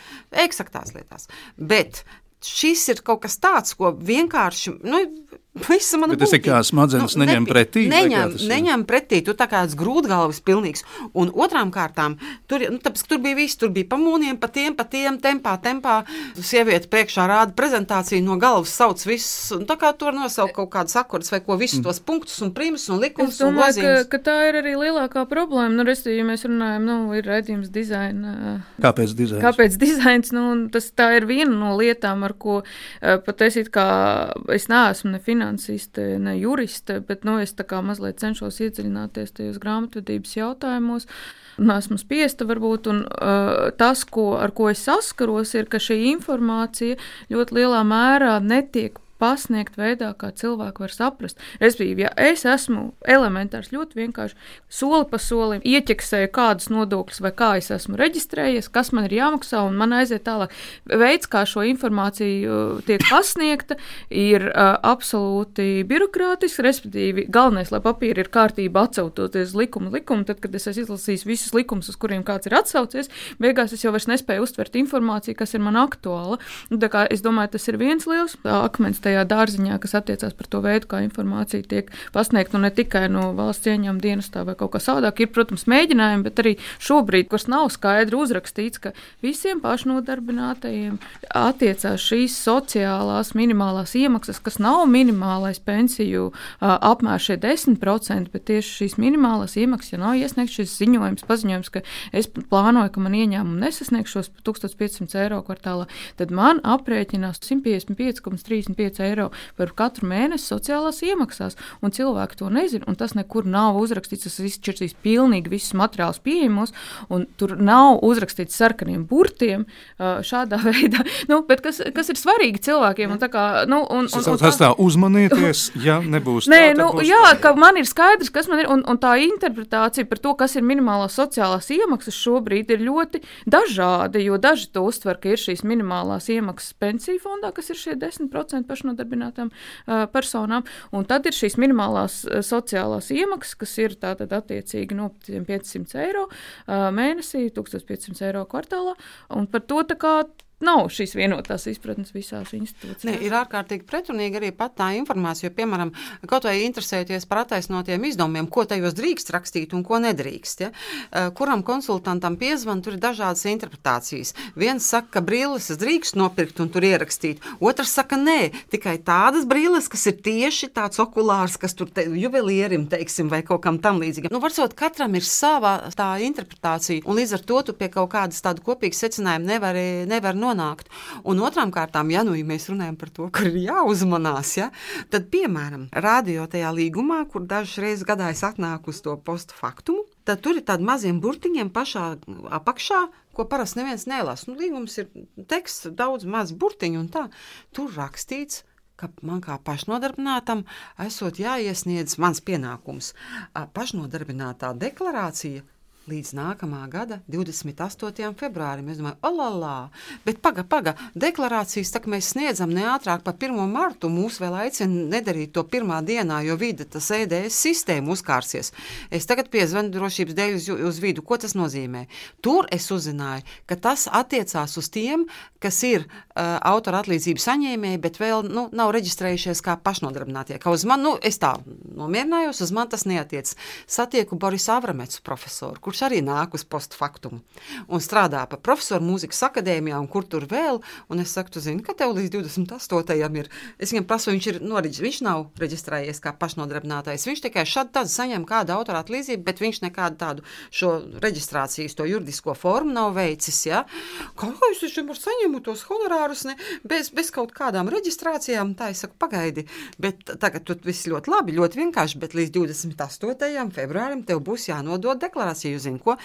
eksaktās lietās. Bet šis ir kaut kas tāds, ko vienkārši, nu, Visa mana. Tas ir kā smadzenes nu, neņem pretī. Neņem, neņem pretī, tu tā kā esi grūtgalvis pilnīgs. Un otrām kārtām, tur, nu, tāpēc, tur bija viss, tur bija pamūniem, pa tiem, pa tiem, tempā, tempā. Sieviete priekšā rāda prezentāciju no galvas, sauc visus, un tā kā tur nosaukt kaut kādas akordus vai ko, visus mm. tos punktus un primus un likumus. Es domāju, ka, ka tā ir arī lielākā problēma. Nu, resti, ja mēs runājam, nu, ir redzījums dizaina. Kāpēc dizains? Kāpēc dizains? Nu, tas tā ir viena no lietām, ar ko pat es it kā, es neesmu ne finansējis finansiste, ne juriste, bet nu, es mazliet cenšos iedziļināties tajos grāmatvedības jautājumos. Esmu spiesta, varbūt, un uh, tas, ko, ar ko es saskaros, ir, ka šī informācija ļoti lielā mērā netiek pasniegt veidā, kā cilvēki var saprast. Respektīvi, ja es esmu elementārs, ļoti vienkārši soli pa solim ieķeksēju, kādus nodokļus vai kā es esmu reģistrējies, kas man ir jāmaksā, un man aiziet tālāk. Veids, kā šo informāciju uh, tiek pasniegta, ir uh, absolūti birokrātisks, respektīvi, galvenais, lai papīri ir kārtībā atsautoties likumu likumu, tad, kad es esmu izlasījis visus likumus, uz kuriem kāds ir atsaucies, beigās es jau vairs nespēju uztvert informāciju, kas ir man aktuāla. Nu, es domāju, tas ir viens liels akmens tajā dārziņā, kas attiecās par to veidu, kā informācija tiek pasniegta nu, ne tikai no valsts ieņēmuma dienestā vai kaut kā savādāk. Ir, protams, mēģinājumi, bet arī šobrīd, kas nav skaidri uzrakstīts, ka visiem pašnodarbinātajiem attiecās šīs sociālās minimālās iemaksas, kas nav minimālais pensiju apmērs šie 10%, bet tieši šīs minimālās iemaksas, ja nav iesniegts šis ziņojums, paziņojums, ka es plānoju, ka man ieņēmumi nesasniegs šos 1500 eiro kvartālā, tad man aprēķinās 155,35 eiro par katru mēnesi sociālās iemaksās. Un cilvēki to nezina, un tas nekur nav uzrakstīts. Tas ir pilnīgi visus materiālus pieejamos, un tur nav uzrakstīts sarkaniem burtiem šādā veidā. Nu, kas, kas ir svarīgi cilvēkiem? Un, kā, nu, un, un, un, tas tā uzmanieties, ja nebūs Nē, tā, nu, būs jā, tā, ka man ir skaidrs, kas man ir, un, un tā interpretācija par to, kas ir minimālās sociālās iemaksas šobrīd ir ļoti dažāda, jo daži to uztver, ka ir šīs minimālās iemaksas pensiju fondā, kas ir šie 10% pašnodarbinātām uh, personām, un tad ir šīs minimālās sociālās iemaksas, kas ir tātad attiecīgi no 500 eiro uh, mēnesī, 1500 eiro kvartālā, un par to tā kā nav šīs vienotās izpratnes visās institūcijās. Ne, ir ārkārtīgi pretrunīgi arī pat tā informācija, jo, piemēram, kaut vai interesēties par attaisnotiem izdevumiem, ko tajos drīkst rakstīt un ko nedrīkst. Ja? Eh, kuram konsultantam piezvan, tur ir dažādas interpretācijas. Viens saka, ka brīles drīkst nopirkt un tur ierakstīt, otrs saka, nē, tikai tādas brīles, kas ir tieši tāds okulārs, kas tur te, juvelierim, teiksim, vai kaut kam tam līdzīgam. Nu, varbūt katram ir sava tā interpretācija, un līdz ar to tu pie kaut kādas tādu kopīgu secinājumu nevari, nevari nonākt nonākt. Un otrām kārtām, ja nu ja mēs runājam par to, ka ir jāuzmanās, ja, tad, piemēram, radio tajā līgumā, kur dažas reizes gadā es atnāku uz to postu faktumu, tad tur ir tādi maziem burtiņiem pašā apakšā, ko parasti neviens nelasa. Nu, līgums ir teksts, daudz maz burtiņu un tā. Tur rakstīts, ka man kā pašnodarbinātam esot jāiesniedz mans pienākums. Pašnodarbinātā deklarācija līdz nākamā gada 28. februārim. Es domāju, olālā, bet paga, paga, deklarācijas tā, mēs sniedzam ne ātrāk par 1. martu. Mūs vēl aicina nedarīt to pirmā dienā, jo vide tas EDS sistēma uzkārsies. Es tagad piezvanu drošības dēļ uz, uz vidu. Ko tas nozīmē? Tur es uzzināju, ka tas attiecās uz tiem, kas ir uh, autora atlīdzību saņēmēji, bet vēl nu, nav reģistrējušies kā pašnodarbinātie. Kā uz mani, nu, es tā nomierinājos, uz mani tas neatiec. Satieku Borisu Avramecu profesoru, kurš arī nāk uz postfaktumu un strādā par profesoru mūzikas akadēmijā un kur tur vēl. Un es saku, tu zini, ka tev līdz 28. ir. Es viņam prasu, viņš ir noreģistrējies, viņš nav reģistrējies kā pašnodarbinātais. Viņš tikai šādi tad saņem kādu autora atlīdzību, bet viņš nekādu tādu šo reģistrācijas, to juridisko formu nav veicis. Ja? Kā es taču varu saņemt tos honorārus ne, bez, bez kaut kādām reģistrācijām? Tā es saku, pagaidi. Bet tagad tur viss ļoti labi, ļoti vienkārši, bet līdz 28. februārim tev būs jānodod deklarācija zini, ko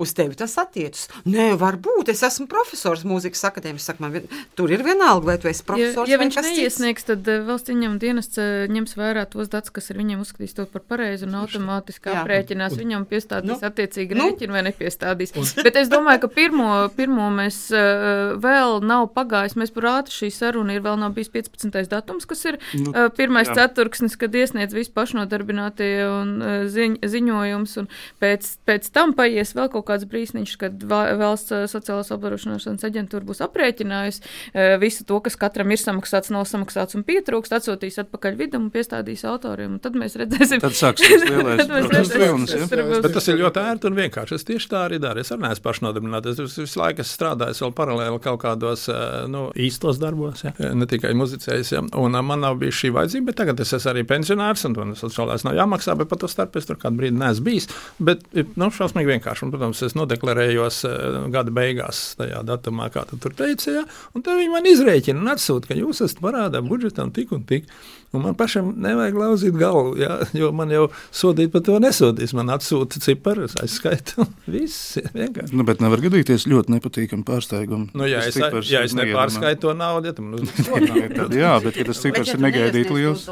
uz tevi tas attiecas. Nē, varbūt es esmu profesors mūzikas akadēmijas. Saka, man, tur ir vienalga, vai tu esi profesors. Ja, ja viņš neiesniegs, tad eh, valsts ieņem dienests eh, ņems vērā tos datus, kas ir viņam uzskatīs par pareizi un automātiski aprēķinās. Viņam piestādīs nu, attiecīgi nu, rēķinu vai nepiestādīs. Un. Bet es domāju, ka pirmo, pirmo mēs uh, vēl nav pagājis. Mēs par ātri šī saruna ir vēl nav bijis 15. datums, kas ir nu, uh, pirmais jā. ceturksnis, kad iesniedz visi pašnodarbinātie un uh, ziņ, ziņojums. Un pēc, pēc tam tam paies vēl kaut kāds brīsniņš, kad valsts eh, sociālās apdrošināšanas aģentūra būs aprēķinājusi eh, visu to, kas katram ir samaksāts, nav samaksāts un pietrūkst, atsūtīs atpakaļ vidum un piestādīs autoriem. Tad mēs redzēsim, tad sāksies lielais vilnis. Ja? Bet tas ir ļoti ērti un vienkārši. Es tieši tā arī daru. Es arī neesmu pašnodarbināts. Es visu laiku esmu strādājis vēl paralēli kaut kādos eh, nu, īstos darbos, ja? ne tikai muzicējis. Ja? Un man nav bijis šī vajadzība, bet tagad es esmu arī pensionārs un man sociālais nav jāmaksā, bet pat to starp es tur kādu brīdi neesmu bijis. Bet, nu, šausmīgi vienkārši. Un, protams, es nodeklarējos uh, gada beigās, tajā datumā, kā tu tur teici, ja, un tad viņi man izrēķina un atsūta, ka jūs esat parādā budžetam tik un tik. Un man pašam nevajag lauzīt galvu, jā, jo man jau sodīt par to nesodīs. Man atsūta ciparus, aizskaita. Viss vienkārši. Nu, bet nevar gadīties ļoti nepatīkami pārsteigumi. Nu, ja es, cipars ja es nepārskaitu to naudu, ja, tad man sodu. Tad Jā, bet ja tas cipars ir negaidīti liels.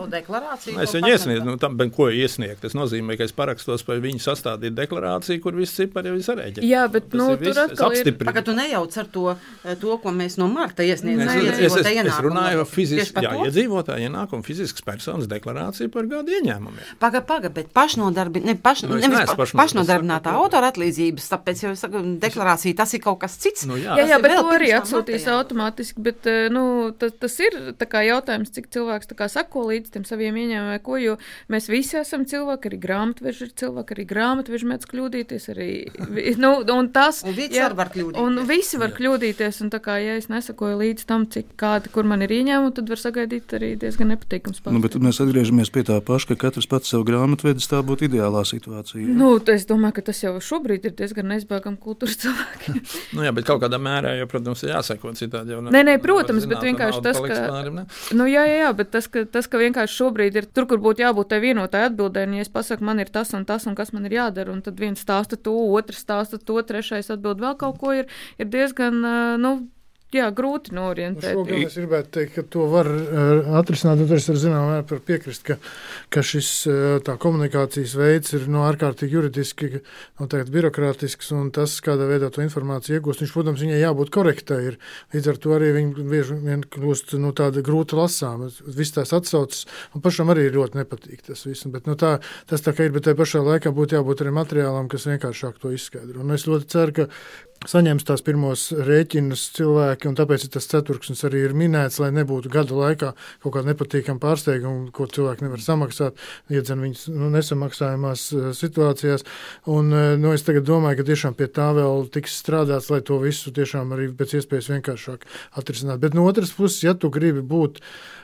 Es viņu iesniedzu, nu, tam, ko iesniegt? Tas nozīmē, ka es parakstos par viņu sastādīt deklarāciju, kur viss cipari jau ir sareģēts. Jā, bet Tas nu, tur viss, es atkal ir. Pagaid, tu nejauc ar to, eh, to ko mēs no marta iesniedzām. Es, es, es, es, es runāju par Tieši fizisku, par jā, to? iedzīvotāju ienākumu, fiziskas personas deklarāciju par gadu ieņēmumiem. Pagaid, pagaid, bet pašnodarbi, ne, paš, Nu, nevis pa- pašnodarbinātā saku, autora atlīdzības, tāpēc jau es saku, deklarācija tas ir kaut kas cits. Nu, jā. Jā, jā, bet to arī atsūtīs automātiski. Bet, eh, nu, tas, tas ir jautājums, cik cilvēks sako līdz tiem saviem ieņēmumiem, vai ko. Jo mēs visi esam cilvēki, arī grāmatveži ir cilvēki, arī grāmatveži mēdz kļūdīties. Arī, nu, un tas, Un jā, arī var kļūdīties. Un visi var kļūdīties. Un tā kā ja es nesakoju līdz tam, cik kādi, kur man ir ieņēmumi, tad var sagaidīt arī diezgan nepatīkams Nu, bet mēs atgriežamies pie tā paša, ka katrs pats savu grāmatu vedis. Tā būtu ideālā situācija. Nu, es domāju, ka tas jau šobrīd ir diezgan neizbēgami kultūras cilvēki. Nu, jā, bet kaut kādā mērā, jau, protams, ir jāseko citādi. Jau, ne- Nē, nē, nevar protams, zināt, bet vienkārši tas, ka- pāri, ne? Nu, jā, jā, jā, bet tas, ka, tas, ka vienkārši šobrīd ir tur, kur būtu jābūt tai vienotai atbildē, un ja es pasaku, man ir tas un tas, un kas man ir jādara, un tad viens stāsta to, otrs stāsta to, trešais atbild vēl kaut ko, ir, ir diezgan, nu, jā, grūti Nu, norientēt. Šo gan es gribētu teikt, ka to var uh, atrisināt. un Es ar zināmā mērā par piekrist, ka, ka šis uh, tā komunikācijas veids ir no ārkārtīgi juridiski, noteikti birokrātisks, un tas, kādā veidā to informāciju iegūst, viņš, protams, viņai jābūt korektai. Ir. Līdz ar to arī viņi bieži vien kļūst nu, tāda grūta lasām. Viss tās atsaucas, un pašam arī ļoti nepatīk tas viss. Bet, nu, tā, tas tā kā ir, bet tajā pašā laikā būtu jābūt arī materiālam, kas vienkāršāk to izskaidro. Un es ļoti ceru, ka saņems tās pirmos rēķinus cilvēki, un tāpēc tas ceturksnis arī ir minēts, lai nebūtu gada laikā kaut kāda nepatīkama pārsteiguma, ko cilvēki nevar samaksāt, iedzen viņus nu, nesamaksājumās eh, situācijās. Un, eh, nu, es domāju, ka tiešām pie tā vēl tiks strādāts, lai to visu tiešām arī pēc iespējas vienkāršāk atrisināt. Bet no otras puses, ja tu gribi būt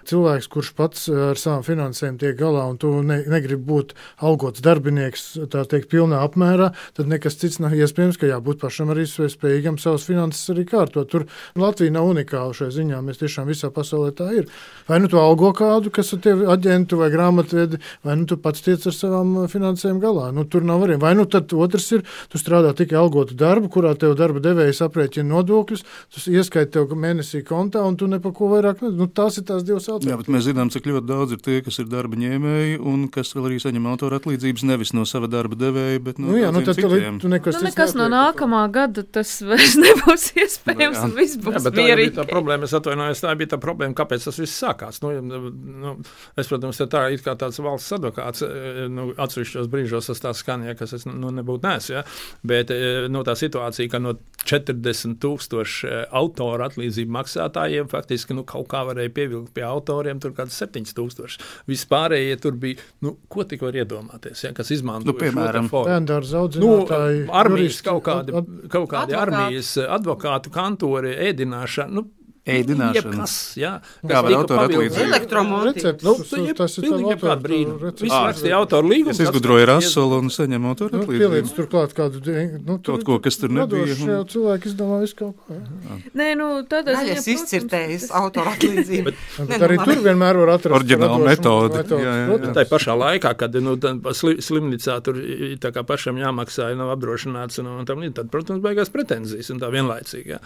cilvēks, kurš pats eh, ar savām finansēm tiek galā, un tu ne, negribi būt algots darbinieks, tā teikt, pilnā apmērā, tad nekas cits nav iespējams, ka jābūt pašam arī spējīgam savas finanses arī kārtot. Tur Latvija nav unikāla šajā ziņā. Mēs tiešām visā pasaulē tā ir. Vai nu tu algo kādu, kas ir tev aģentu vai grāmatvedi, vai nu tu pats tiec ar savām finansēm galā. Nu, tur nav variantu. Vai nu tad otrs ir, tu strādā tikai algotu darbu, kurā tev darba devējs aprēķina nodokļus, tu ieskaiti tev mēnesī kontā, un tu neko vairāk nezini. Nu, tās ir tās divas Jā, alternatīvas. bet mēs zinām, cik ļoti daudz ir tie, kas ir darba ņēmēji un kas vēl arī saņem autora atlīdzības nevis no sava darba devēja, bet no Nu, jā, nu, tad tu, citiem. tu nekas, Nu, nekas no nākamā gada tas vairs nebūs iespējams, Nu, jā. un viss Jā, būs bet tā jau bija tā mierīgi. problēma. Es atvainojos, tā bija tā problēma, kāpēc tas viss sākās. Nu, nu, es, protams, tā ir kā tāds valsts advokāts. eh, Nu, atsevišķos brīžos tas tā skanēja, kas es nu, nebūtu nes. Ja? Bet eh, nu, tā situācija, ka no 40 tūkstoši autoru atlīdzību maksātājiem faktiski nu, kaut kā varēja pievilkt pie autoriem tur kaut kāds 7 tūkstoši. Vispārējie tur bija, nu, ko tik var iedomāties, ja? kas izmanto Nu, piemēram, Nu, audzinātāji, armijas kaut kādi, kaut kādi Advokāti. armijas advokātu kantori, ēdināšana. Nu, Ēdināšana. Jebkas, jā, Kā var autora atlīdzību? Elektromonti. Recepts, Nu, tas- ir pilnīgi jebkāda brīnuma. Viss rakstīja autoru līgumu. Es izgudroju rasolu un saņemu autora Nu, atlīdzību. Pieliec turklāt kādu nu, tur Kaut ko, kas tur nebija, Jau cilvēki izdomā visu kaut ko. jā. Nē, nu, tādā Daļas izcirtējis autora atlīdzību. Bet Nē, arī nu, tur vienmēr var atrast Jā, jā, jā. protams. Tā pašā laikā, kad nu, tad slimnīcā tur tā kā pašam jāmaksā, nav apdrošināts, un, tam līdzīgi, tad, protams, beigās pretenzijas un tā vienlaicīgi. Jā.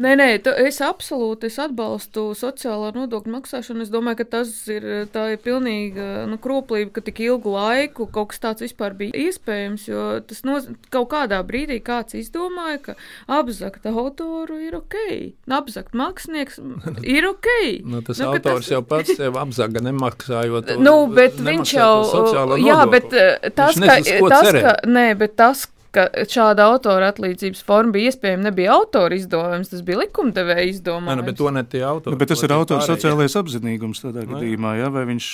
Nē, nē, es absolūti es atbalstu sociālā nodokļu maksāšanu. Es domāju, ka tas ir, tā ir pilnīga nu, kroplība, ka tik ilgu laiku kaut kas tāds vispār bija iespējams. Jo tas noz... kaut kādā brīdī kāds izdomāja, ka apzakt autoru ir ok, apzakt mākslinieks ir ok. Nu, tas Nu, autors tas... jau pats sev apzaga nemaksājot. to- Nu, bet nemaksājot viņš jau. Jā, bet eh, tas, ka, tas, cerēt. ka, nē, bet tas, ka šāda autora atlīdzības forma bija iespējama, nebija autora izdomājums, tas bija likumdevēja Nē, nu, izdomājums. bet to ne tie autori. Nu, bet tas ir autora sociālais apzinīgums tādā Nu, jā. gadījumā, ja? vai viņš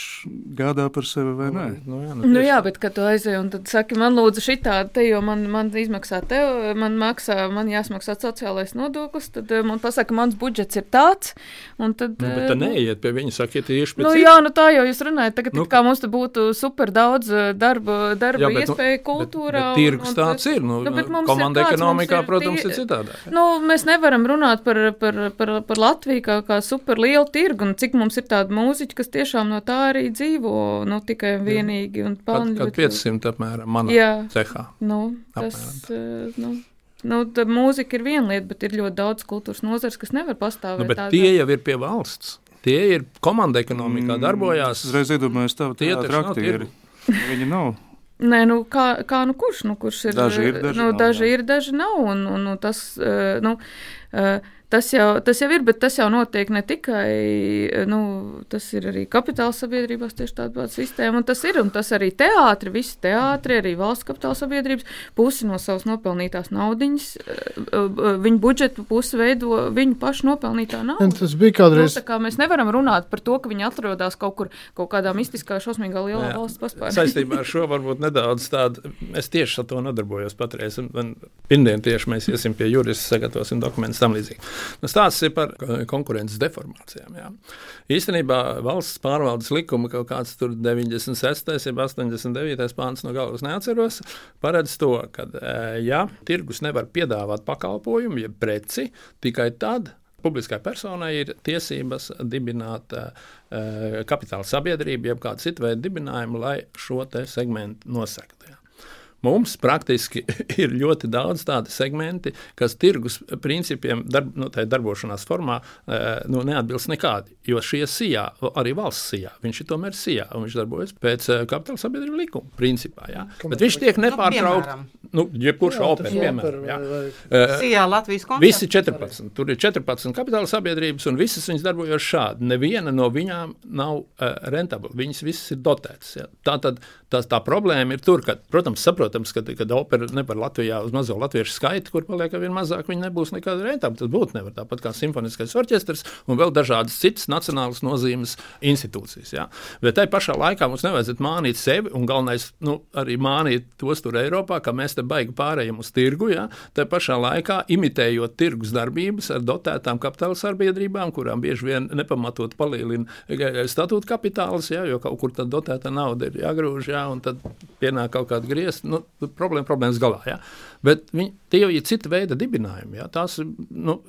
gādā par sevi vai nē. Nu, jā, Nu, jā, bet, kad tu aizej un tad saki, man lūdzu šitā, te, jo man, man izmaksā tev, man maksā, man jāsmaksā sociālais nodoklis, tad eh, man pasaka, mans budžets ir tāds, un tad... Nu, bet eh, tā neiet pie viņa, sakiet, tieši pēc Nu, jā, nu tā jau jūs runājat. Tagad Nu, nu, kā mums te būtu super daudz eh, darba, darba Jā, jā, bet, nu, iespēju Bet, kultūrā. bet tirgus tāds ir. Nu, nu, bet mums ir komanda kāds, ekonomikā, ir protams, tie- ir citādāk. Nu, mēs nevaram runāt par, par, par, par Latviju kā, kā superlielu tirgu, un cik mums ir tādi mūziķi, kas tiešām no tā arī dzīvo, nu, tikai un vienīgi. Un Kad, pelna kad ļoti- 500 apmēram manā Jā, cehā. nu, tas, eh, nu, nu, tā mūzika ir viena lieta, bet ir ļoti daudz kultūras nozars, kas nevar pastāvēt. Nu, bet tie jau ir pie valsts. Tie ir komanda ekonomikā, darbojās. Mm, Es reiz iedomājos, tā Tie taču nav aktieri. Viņi nav. Nē, nu, kā, kā nu kurš? Nu, kurš ir, Daži ir, daži nu, nav, daži ir, daži nav. Un, un, un tas, eh, nu, eh, tas, jau, tas jau ir, bet tas jau notiek ne tikai, eh, nu, tas ir arī kapitāla sabiedrībās tieši tāda pati sistēma. Un tas ir, un tas arī teātri, visi teātri, arī valsts kapitāla sabiedrības pusi no savas nopelnītās naudiņas, eh, eh, viņu budžetu pusi veido viņu pašu nopelnītā Un nauda. Tas bija Nu, kādreiz. tā kā mēs nevaram runāt par to, ka viņi atrodas kaut kur, kaut kādā mistiskā, šausmīgā lielā Jā. valsts paspārnē. Saistībā ar šo varbūt nedaudz tādu. Es tieši ar to nodarbojos patreiz. un- un Pirmdien tieši mēs iesim pie jurista, sagatavosim dokumentus tam līdzīgi. Nu, stāsts ir par konkurences deformācijām. Jā. Īstenībā valsts pārvaldes likuma kaut kāds tur 96. jeb 89. pāns no galvas neatceros, paredz to, ka, eh, ja tirgus nevar piedāvāt pakalpojumu, jeb preci, tikai tad publiskai personai ir tiesības dibināt uh, kapitāla sabiedrību, jeb kādu citu veidu dibinājumu, lai šo segmentu nosegtu. Jā. Mums praktiski ir ļoti daudz tādu segmenti, kas tirgus principiem, darb, nu, tai darbošanās formā, eh, nu, neatbilst nekādi. Jo šie sijā, arī valsts sijā, viņš ir tomēr sijā, un viņš darbojas pēc eh, kapitāla sabiedrību likuma principā. Jā. Bet viņš tiek nepārtraukti. piemēram? Nu, jebkurš Jā, opera, piemēram. jā. Eh, Sijā Latvijas koncerts. Visi 14. Tur ir 14 kapitāla sabiedrības, un visas viņas darbojas šādi. Neviena no viņām nav uh, rentabla. Viņas visas ir dotētas. Ja. Tā tad tā, problēma ir tur, ka, protams, saprotams, ka, kad opera nevar Latvijā uz mazo latviešu skaitu, kur paliek vien mazāk, viņa nebūs nekāda rentabla. Tas būtu nevar tāpat kā simfoniskais orķestrs un vēl dažādas citas nacionālas nozīmes institūcijas. Ja. Bet tai pašā laikā mums nevajadzētu mānīt sevi, un galvenais nu, arī mānīt tos tur Eiropā, ka mēs te baigi pārējiem uz tirgu. Ja. Tā pašā laikā imitējot tirgus darbības ar dotētām kapitāla sabiedrībām, kurām bieži vien nepamatot palielina eh, statūta kapitāls, ja, jo kaut kur tā dotēta nauda ir jāgrūž, ja, un tad pienāk kaut kāda griezta. Nu, problēma problēmas galā. Ja. Bet viņi, tie jau ir cita veida dibinājumi. Ja. Tās, ir, nu,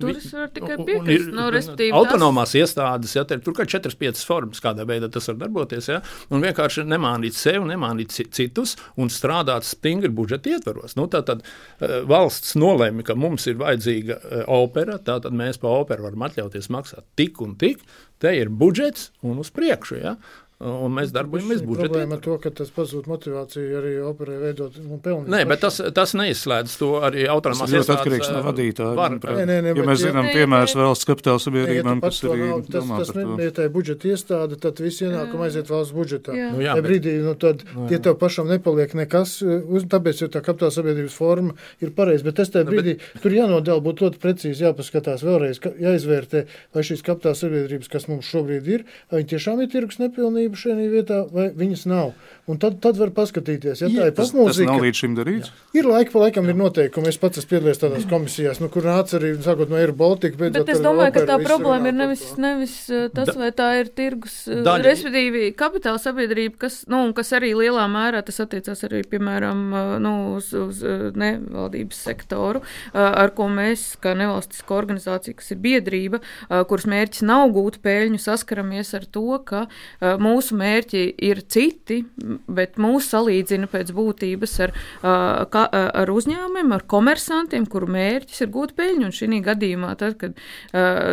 Tur varu tikai piekrist, ir, nu, autonomās iestādes, ja, te ir tur kā 4-5 formas, kādā veidā tas var darboties. Ja, un vienkārši nemānīt sevi, nemānīt ci- citus un strādāt stingri budžeta ietvaros. Nu, tā tad uh, valsts nolēma, ka mums ir vajadzīga uh, opera, tātad mēs par operu varam atļauties maksāt tik un tik. Te ir budžets un uz priekšu. Ja? Un mēs darbojamies Šī budžeta Problēma ar to, ka tas pazūd motivāciju arī operai veidot un pelnīt. Nē, bet tas, tas neizslēdz to arī Tas autonomās ir ļoti iestādes, atkarīgs no vadītāja. var-. Nē, nē, nē, ja bet mēs ja- zinām, piemērs valsts kapitāla Ja sabiedrībām, kas arī nav, tas, domā tas tā budžeta iestāde, tad visi ienākumi aiziet valsts budžetā. Jā. Nu, jā, bet- brīdī nu, tad, tie tev pašam nepaliek nekas, uz, tāpēc jau tā kapitāla sabiedrības forma ir pareiza. Bet tas tajā Nu, brīdī tur jānodala, būtu ļoti precīzi jāpaskatās vēlreiz, jāizvērtē, vai šīs kapitāla sabiedrības, kas mums šobrīd ir, vai viņi tiešām ir tirgus nepilnība šajā vietā, vai viņas nav. Un tad, tad var paskatīties, ja tā ir Tas, tas nav līdz šim darīts. Ir laika pa laikam ir noteikumi. Es pats esmu piedalījies tādās komisijās, nu, kur nāca arī sākot no Air Baltica. Bet es domāju, ka tā problēma ir nevis, nevis uh, tas, Da- vai tā ir tirgus, uh, Daļa- respektīvi kapitāla sabiedrība, kas, nu, kas arī lielā mērā tas attiecās arī, piemēram, uh, nu, uz, uz nevaldības sektoru, ar ko mēs, kā nevalstiska organizācija, kas ir biedrība, kuras mērķis nav gūt peļņu, saskaramies ar to, ka uh, mūsu mērķi ir citi, bet mūs salīdzina pēc būtības ar, uh, ar uzņēmumiem, ar komersantiem, kuru mērķis ir gūt peļņu. Un šī gadījumā, tad, kad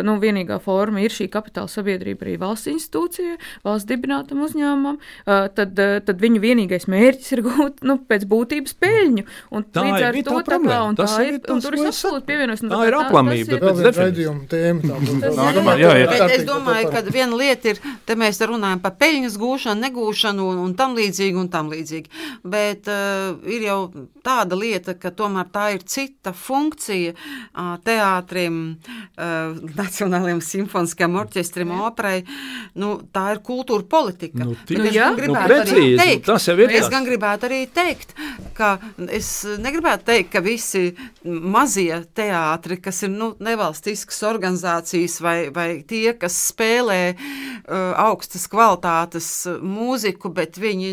nu, vienīgā forma ir šī kapitāla sabiedrība arī valsts institūcija, valsts dibinātam uzņēmumam, tad, tad viņu vienīgais mērķis ir gūt nu, pēc būtības peļņu. Un Tā līdz ar to tā tā kā, un Tas tā ir, tas, un tur es absolūti pievienojos. Tā kā ir tas aplamība, tēma. tā ir- domāju, Jā, jā. tā Bet es domāju, ka viena lieta ir, te mēs runājam par peļņu. Peļņas gūšanu, negūšanu un, un tam līdzīgi. Un tam līdzīgi. Bet uh, ir jau tāda lieta, ka tomēr tā ir cita funkcija uh, teātrim, uh, Nacionālajiem simfoniskajam orķestrim, operai. Nu, tā ir kultūra politika. Nu, Bet nu, es jā, nu, gribētu arī precīzi, teikt, tas jau ir es gan gribētu arī teikt, ka es negribētu teikt, ka visi mazie teātri, kas ir nu, nevalstiskas organizācijas vai, vai tie, kas spēlē uh, augstas kvalitātes uh, mūziku, bet viņi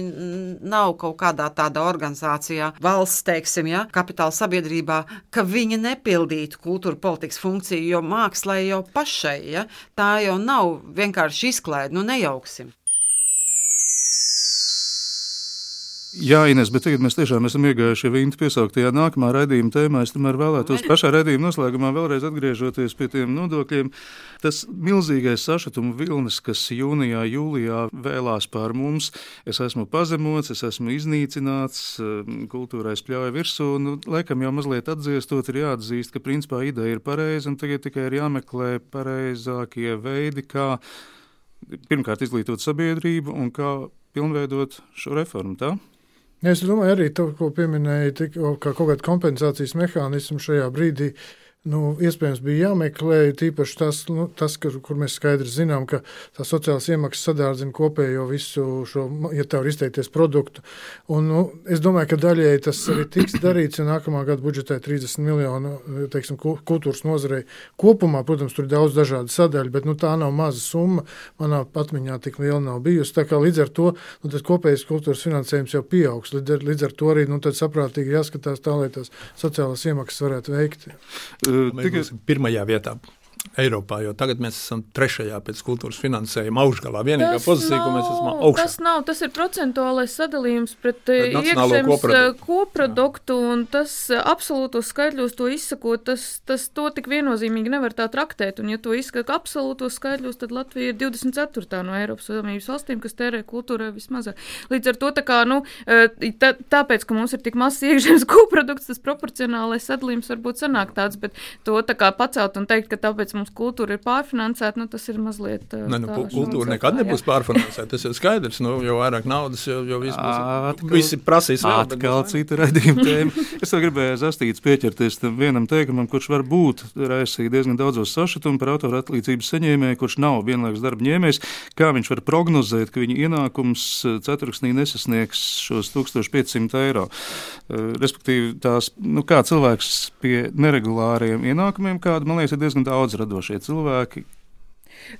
nav kaut kādā tādā organizācijā, valsts, teiksim, ja, kapitāla sabiedrībā, ka viņi nepildītu kultūra politikas funkciju, jo mākslā jau pašai, ja, tā jau nav vienkārši izklaide, nu nejauksim. Jā, Ines, bet tagad mēs tiešām esam iegājuši Intu piesauktajā nākamā raidījuma tēmā. Es tomēr vēlētos pašā raidījuma noslēgumā vēlreiz atgriežoties pie tiem nodokļiem. Tas milzīgais sašutuma vilnis, kas jūnijā, jūlijā vēlās pār mums, es esmu pazemots, es esmu iznīcināts, kultūrai spļauja virsū. Nu, laikam jau mazliet atdziestot, ir jāatzīst, ka principā ideja ir pareiza un tagad tikai ir jāmeklē pareizākie veidi, kā pirmkārt izglītot sabiedrību un kā pilnveidot šo reformu. Tā? Es domāju, arī to, ko pieminēja, tikko, kā kaut kāda kompensācijas mehānismu šajā brīdī. Nu, iespējams, bija jāmeklē tīpaši tas, nu, tas kur, kur mēs skaidri zinām, ka tā sociālās iemaksas sadārdzina kopējo visu šo, ja tā var izteikties, produktu. Un, nu, es domāju, ka daļēji tas arī tiks darīts, ja nākamā gada budžetē 30 miljonu teiksim, kultūras nozarei kopumā. Protams, tur ir daudz dažādu sadaļu, bet nu, tā nav maza summa. Manā atmiņā tik liela nav bijusi. Tā kā līdz ar to nu, kopējais kultūras finansējums jau pieaugs. Līdz ar, līdz ar to arī nu, saprātīgi jāskatās tā, lai tās sociālās iemaksas varētu veikt. Mēs Tikai... būsim pirmajā vietā. Eiropā, jo tagad mēs esam trešajā pēc kultūras finansējuma augšgalā. Vienīgā Tas pozīcija, nav- ko mēs esam augšā. Tas nav, tas ir procentuālais sadalījums pret eh, iekšzemes koproduktu. eh, koproduktu, un tas eh, absolūtos skaidļos to izsakot, tas, tas to tik viennozīmīgi nevar tā traktēt, un ja to izsaka absolūtos skaidļos, tad Latvija ir 24. no Eiropas Savienības valstīm, kas tērē kultūrai vismazāk. Līdz ar to, tā kā, nu, tā, tāpēc, ka mums ir tik mazs iekšzemes koprodukts, tas proporcionālais sadalījums varbūt sanāk tāds, bet to tā kā pacelt un teikt, ka tāpēc mums kultūra ir pārfinansēta, nu, tas ir mazliet. eh, Ne, nu, tā ku- kultūra nekad jā. nebūs pārfinansēta. Tas ir skaidrs. Nu, jo vairāk naudas, jo, jo viss būs. Atkal- Visi prasīs vēl. bet Atkal būs cita raidījuma tēma. Es gribēju zastīts pieķerties tam vienam teikumam, kurš var būt raisījis diezgan daudzos sašutumu par autora atlīdzības saņēmēju, kurš nav vienlaikus darba ņēmējs. Kā viņš var prognozēt, ka viņa ienākums eh, ceturksnī nesasniegs šos 1500 eiro? Eh, Respektīvi, tās, nu, kā cilvēks pie neregulāriem ienākumiem, kāda, man liekas, ir diezgan daudz radošie cilvēki.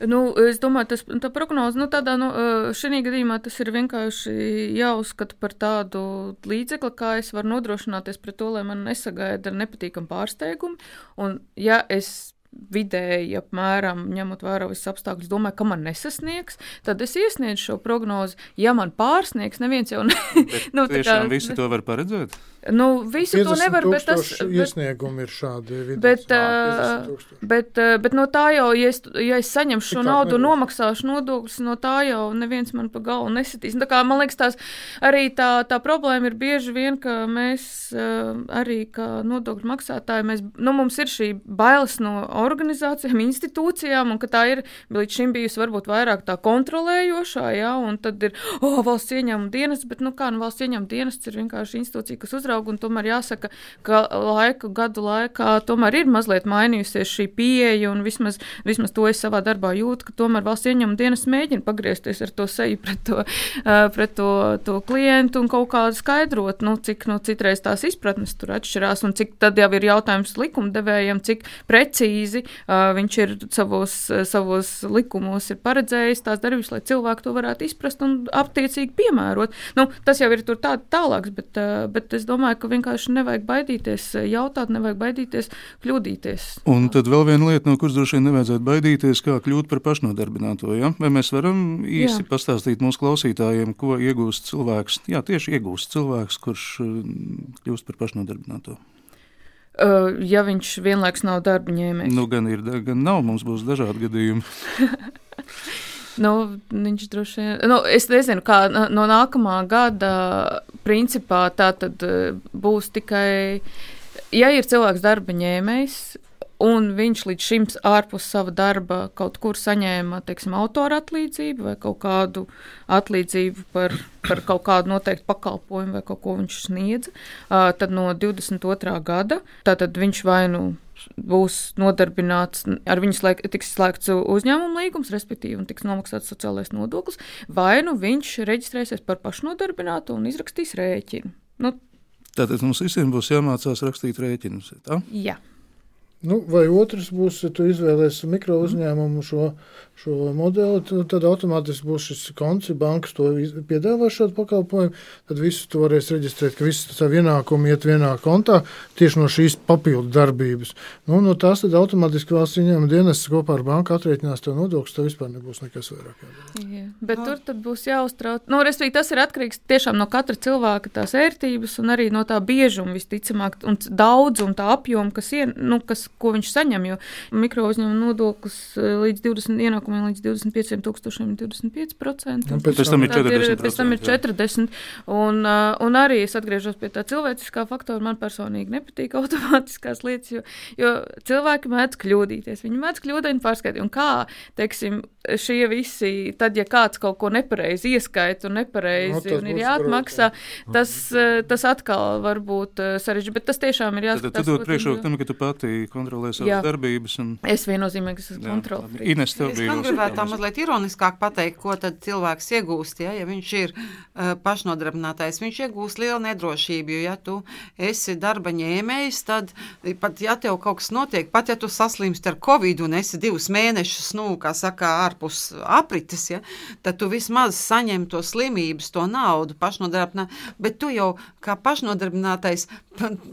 Nu, es domāju, tas tā prognoze, nu, tādā, nu, šī gadījumā tas ir vienkārši jāuzskata par tādu līdzekli, kā es varu nodrošināties pret to, lai man nesagaida nepatīkami pārsteigumi. Un, ja es vidēji, apmēram ņemot vērā visus apstākļus, domāju, ka man nesasniegs, tad es iesniedzu šo prognozi. Ja man pārsniegs, neviens jau ne. nu, tā Tiešām visi to var paredzēt. Nu, visu to nevar, bet tas iesniegumi ir šādi. vidus. Bet, Jā, 50 tūkstoši. bet, bet no tā jau, ja es, ja es saņemšu šo naudu nebūs. nomaksāšu nodokļus, no tā jau neviens man pa galvu nesitīs. Nu, Tā kā, man liekas, tās, arī tā, tā problēma ir bieži vien, ka mēs arī kā nodokļu maksātāji, mēs, nu, mums ir šī bailes no organizācijām, institūcijām, un ka tā ir līdz šim bijusi varbūt vairāk tā kontrolējošā, jā, un tad ir, oh, valsts ieņēmuma dienas, bet, nu, kā, nu, valsts ieņēmuma dienas ir vienkārši institūcija, kas uzrauga, un tomēr jāsaka, ka laika, gadu laikā tomēr ir mazliet mainījusies šī pieeja, un vismaz, vismaz to es savā darbā jūtu, ka tomēr valsts ieņēmuma dienas mēģina pagriezties ar to seju pret to, pret to, to klientu un kaut kā skaidrot, nu, cik, nu, citreiz tās izpratnes tur atšķirās, un cik tad jau ir jautājums likumdevējiem, cik precīzi uh, viņš ir savos, savos likumos ir paredzējis tās darbības, lai cilvēki to varētu izprast un attiecīgi piemērot. Nu, tas jau ir tur tā, tālāks, bet, uh, bet es domāju, ka vienkārši nevajag baidīties uh, jautāt, nevajag baidīties kļūdīties. Un tad vēl viena lieta, no kuras droši vien nevajadzētu baidīties, kā kļūt par pašnodarbināto. Ja? Vai mēs varam īsi Jā. pastāstīt mūsu klausītājiem, ko iegūst cilvēks? Jā, tieši iegūst cilvēks, kurš mm, kļūst par pašnodarbināto. Uh, ja viņš vienlaikus nav darba ņēmējs. Nu, gan ir, gan nav. Mums būs dažādi gadījumi. Nu, viņš droši vien, nu, es nezinu, kā no nākamā gada principā tā tad eh, būs tikai, ja ir cilvēks darba ņēmējs, un viņš līdz šim ārpus sava darba kaut kur saņēma teiksim, autora atlīdzību vai kaut kādu atlīdzību par, par kaut kādu noteiktu pakalpojumu vai kaut ko viņš sniedza, tad no 22. gada viņš vai nu būs nodarbināts, ar viņu slēg, tiks slēgts uzņēmuma līgums, respektīvi, un tiks nomaksāts sociālais nodoklis, vai nu viņš reģistrēsies par pašnodarbinātu un izrakstīs rēķinu. Nu, Tātad mums visiem būs jāmācās rakstīt rēķinus. Tā? Jā. Nu, vai otrs būs, ja tu izvēlēsies mikro uzņēmumu šo, šo modeli, tad automātiski būs šis konts, bankas to piedāvā šādu pakalpojumu. Tad visu to varēs reģistrēt, ka visi savi ienākumi iet vienā kontā tieši no šīs papildu darbības. Nu, no tās tad automātiski valsts ieņēmuma dienas kopā ar banku atrēķinās to nodokli, tad vispār nebūs nekas vairāk. Jā, bet no. tur tad būs jāuztrauc. Nu, Respektīvi, tas ir atkarīgs tiešām no katra cilvēka tās ērtības un arī no tā biežuma visticamāk un daudz un tā apjoma, kas, ien, nu, kas ko viņš saņem. Jo mikro uzņēmuma nodoklis eh, līdz 20 ienākumiem līdz 25 tūkstošiem ir 25%. Un pēc tam ir 40. Ir, pēc tam ir 40. Un, un arī es atgriežos pie tā cilvēciskā faktora. Man personīgi nepatīk automātiskās lietas, jo, jo cilvēki mēdz kļūdīties. Viņi mēdz kļūdaini pārskaitīt. Un kā, teiksim, šie visi, tad, ja kāds kaut ko nepareizi ieskaita un nepareizi no, un ir jāatmaksā, tas, eh, tas atkal var būt sarežģīti. Bet tas tiešām ir jāskatās. Tad tu dod priekšroku tam, ka tu pati kontrolē savas Jā. darbības. Un... Es viennozīmīgi esmu kontrolē. Ines, tev bija. Es gribētu tā mazliet ironiskāk pateikt, ko tad cilvēks iegūst, ja, ja viņš ir uh, pašnodarbinātais. Viņš iegūst lielu nedrošību, jo ja tu esi darba ņēmējs, tad pat ja tev kaut kas notiek, pat ja tu saslimst ar covid un esi divus mēnešus, nu, kā saka, ārpus aprites, ja, tad tu vismaz saņem to slimības, to naudu pašnodarbināt, bet tu jau kā pašnodarbinātais,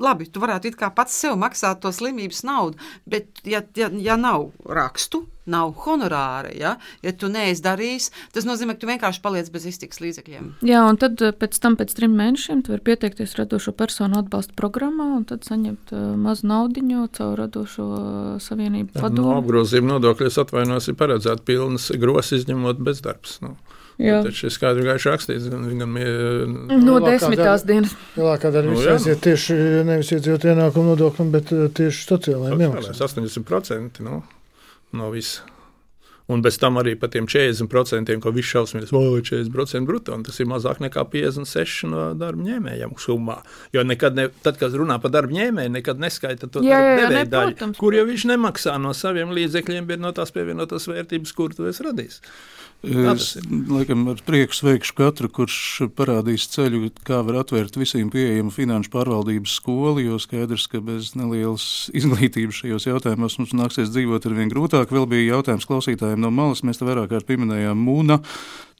labi, tu varētu it kā pats sev maksāt to slimības naudu, bet ja, ja, ja nav rakstu, nav honorāra. Ja, ja tu neesi darījis, tas nozīmē, ka tu vienkārši paliec bez iztiks līdzekļiem. Jā, un tad eh, pēc tam, pēc trim mēnešiem, tu vari pieteikties radošo personu atbalsta programmā un tad saņemt uh, mazu naudiņu caur radošo savienību padomu. No apgrozījuma nodokļus atvainojos ir paredzēta pilnas grozs izņemot bezdarbs. Nu. Taču šis skaidrs gaiši rakstīts. Gan, gan, no nu, desmitās dienas. Lielākā daļa nu, aiziet tieši nevis iedzīvot ienākumu nodoklim, bet tieši sociālajiem iemaksām. 80% no, no visa. Un bez tam arī par tiem 40%, ko viņš šausmīgs, oh, 40% brutto, tas ir mazāk nekā 56% no darba ņēmējiem summā. Jo nekad, ne, tad, kad runā par darba ņēmēju, nekad neskaita to devēju daļu, kur jau viņš nemaksā no saviem līdzekļiem, bet no tās pievienotās vērtības, kur tu esi radījis. Es laikam ar prieku sveikšu katru, kurš parādīs ceļu, kā var atvērt visiem pieejamu finanšu pārvaldības skolu, jo skaidrs, ka bez nelielas izglītības šajos jautājumos mums nāksies dzīvot ar vien grūtāk. Vēl bija jautājums klausītājiem no malas, mēs te vairāk kārt pieminējām Mūna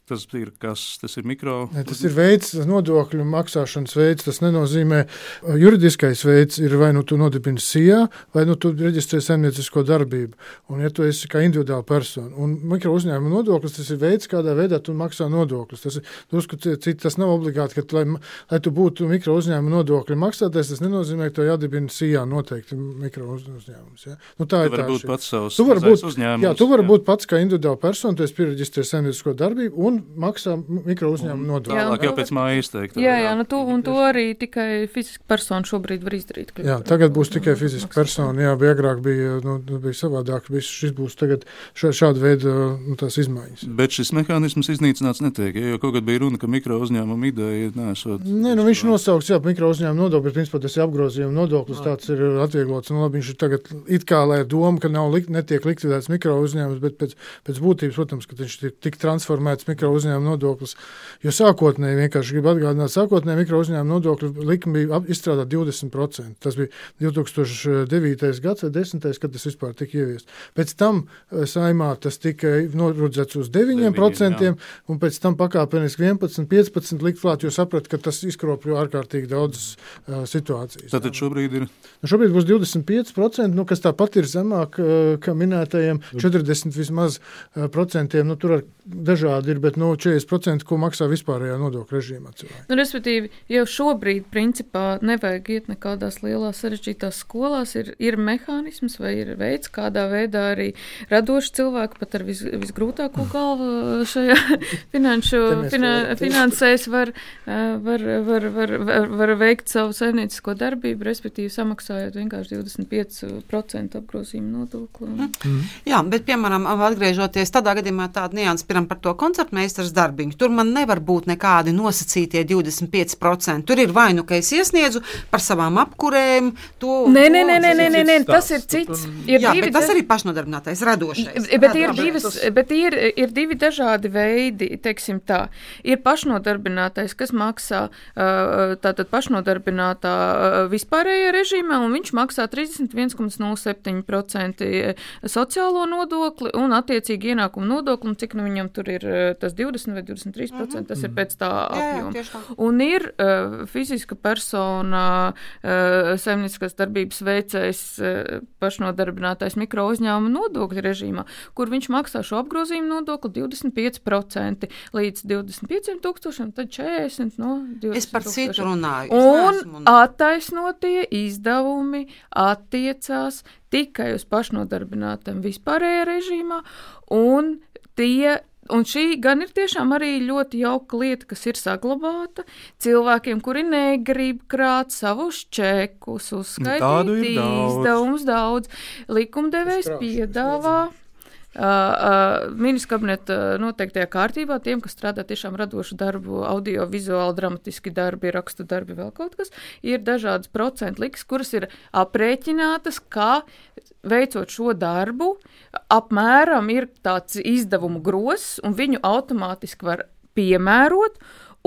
Tas ir kas? Tas ir mikro. Ne, tas ir veids, nodokļu maksāšanas veids. Tas nenozīmē, ka juridiskais veids ir vai nu tu nodibini SIA, vai nu tu reģistrē saimniecisko darbību. Un, ja tu esi kā individuāla persona, un mikro uzņēmuma nodoklis, tas ir veids, kādā veidā tu maksā nodokļus. Tas, ir, tas nav obligāti, ka, lai, lai tu būtu mikro uzņēmuma nodokļu maksātājs, tas nenozīmē, ka tev jādibina SIA noteikti mikro uzņēmums. Ja? Nu, tā tu ir tā līnija. Pats savs, tu vari būt, jā, tu vari būt pats kā individuāla persona, tu esi pieregistrējis saimniecisko darbību un maksā mikro uzņēmumu nodokli. Tālāk jau pēc mājas teikt. Jā, jā, nu to, un to arī tikai fiziska persona šobrīd var izdarīt. Jā, tagad būs tikai fiziska persona. Jā, bija agrāk bija, nu, bija savādāk. Viss šis būs tagad šāda veida nu, tās izmaiņas. Bet šis mehānisms iznīcināts netiek, ja, jo kaut kad bija runa, ka mikro uzņēmuma ideja nesot. Nē, nu viņš nosauks, jā, mikro uzņēmuma nodoklis, bet principā tas ir apgrozījuma nodoklis, tāds ir atvieglots. Un labi, viņš ir tagad it kā lai doma, ka nav likt, netiek likvidēts mikro uzņēmums, bet pēc, pēc būtības, protams, ka viņš ir tik transformēts mikro uzņēmuma nodoklis. Jo sākotnēji, vienkārši gribu atgādināt, sākotnēji mikro uzņēmuma nodokļu likme bija izstrādāta 20%. Tas bija 2009. gads vai 10. kad tas vispār tika ieviests. Pēc tam eh, saimā tas tika norudzēts uz 9%, 9 un pēc tam pakāpeniski 11, 15 likt klāt, jo sapratu, ka tas izkropļo ārkārtīgi daudzas uh, situācijas. Tātad šobrīd ir? Nu, šobrīd būs 25%, nu, kas tāpat ir zemāk uh, kā minētajiem 40 vismaz uh, procentiem. Nu, tur dažādi ir, bet bet no 40%, ko maksā vispārējā nodokļu režīmā cilvēki. Nu, respektīvi, jau šobrīd, principā, nevajag iet nekādās lielās sarežģītās skolās. Ir, ir mehānisms vai ir veids, kādā veidā arī radoši cilvēki pat ar vis, visgrūtāko galvu šajā finanšu finā, finansēs var, var, var, var, var, var veikt savu saimniecisko darbību, respektīvi samaksājot vienkārši 25% apgrozījumu nodokli. Mm. Jā, bet, piemēram, atgriežoties tādā gadījumā, tāda nianses piram par to koncertmeistaru darbiņu. Tur man nevar būt nekādi nosacītie 25%. Tur ir vai nu, ka es iesniedzu par savām apkurēm, to nē, nē, nē, nē, nē, nē, nē tas ir cits. Ir jā, divi, tas arī pašnodarbinātais, radošais. Bet, ir, divas, bet ir, ir divi dažādi veidi, teiksim tā. Ir pašnodarbinātais, kas maksā tātad pašnodarbinātā vispārējā režīmā, un viņš maksā 31,07% sociālo nodokli un attiecīgi ienākumu nodokli, un cik nu viņam tur ir tas 20 vai 23%, mm -hmm. tas ir pēc tā apjoma. Jā, jā, un ir uh, fiziska persona, uh, saimnieciskās darbības veicējs, uh, pašnodarbinātais mikro uzņēmuma nodokļu režīmā, kur viņš maksā šo apgrozījumu nodokli 25% līdz 25 tūkstošiem, tad 40 no 20 Es par citu runāju. Un attaisnotie izdevumi attiecās tikai uz pašnodarbinātiem vispārējā režīmā, un tie Un šī gan ir tiešām arī ļoti jauka lieta, kas ir saglabāta cilvēkiem, kuri negrib krāt savus čekus, uzskaitīt izdevumus daudz. Likumdevējs piedāvā. Daudz Uh, uh, Ministra kabineta noteiktajā kārtībā tiem, kas strādā tiešām radošu darbu, audio, vizuāli, dramatiski darbi, rakstu darbi, vēl kaut kas, ir dažādas procentu likas, kuras ir aprēķinātas, kā veicot šo darbu, apmēram ir tāds izdevumu grozs, un viņu automātiski var piemērot.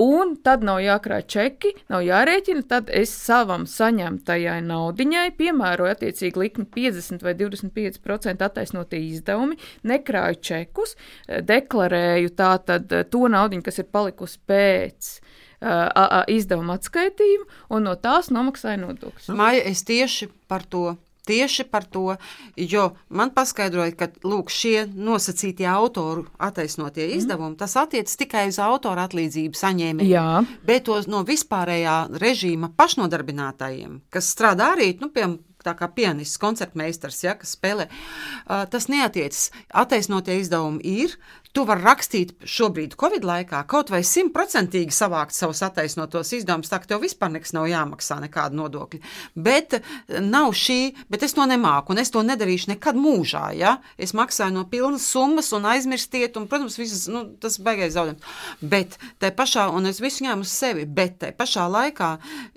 Un tad nav jākrāj čeki, nav jārēķina. Tad es savam saņemtajai naudiņai piemēroju attiecīgi likmi 50 vai 25% attaisnotie izdevumi, nekrāju čekus, deklarēju tātad to naudiņu, kas ir palikusi pēc uh, izdevuma atskaitījumu, un no tās nomaksāju nodokļus. Maija, es tieši par to tieši par to, jo man paskaidroja, ka lūk, šie nosacītie autoru attaisnotie mm. izdevumi, tas attiecas tikai uz autora atlīdzību saņēmējiem, bet tos no vispārējā režīma pašnodarbinātajiem, kas strādā arī, nu, piemēram, tā kā pianists, koncertmeistars, ja, kas spēlē. Uh, tas neatiecas. Attaisnotie izdevumi ir, Tu vari rakstīt šobrīd, Covid laikā, kaut vai simtprocentīgi savākt savus attaisnotos izdevumus, tā ka tev vispār nekas nav jāmaksā, nekāda nodokļa. Bet eh, nav šī, bet es to nemāku, un es to nedarīšu nekad mūžā. Ja? Es maksāju no pilnas summas, un aizmirstiet, un, protams, visas, nu, tas baigais zaudējums. Bet tai pašā, un es visu ņēmu uz sevi, bet tai pašā laikā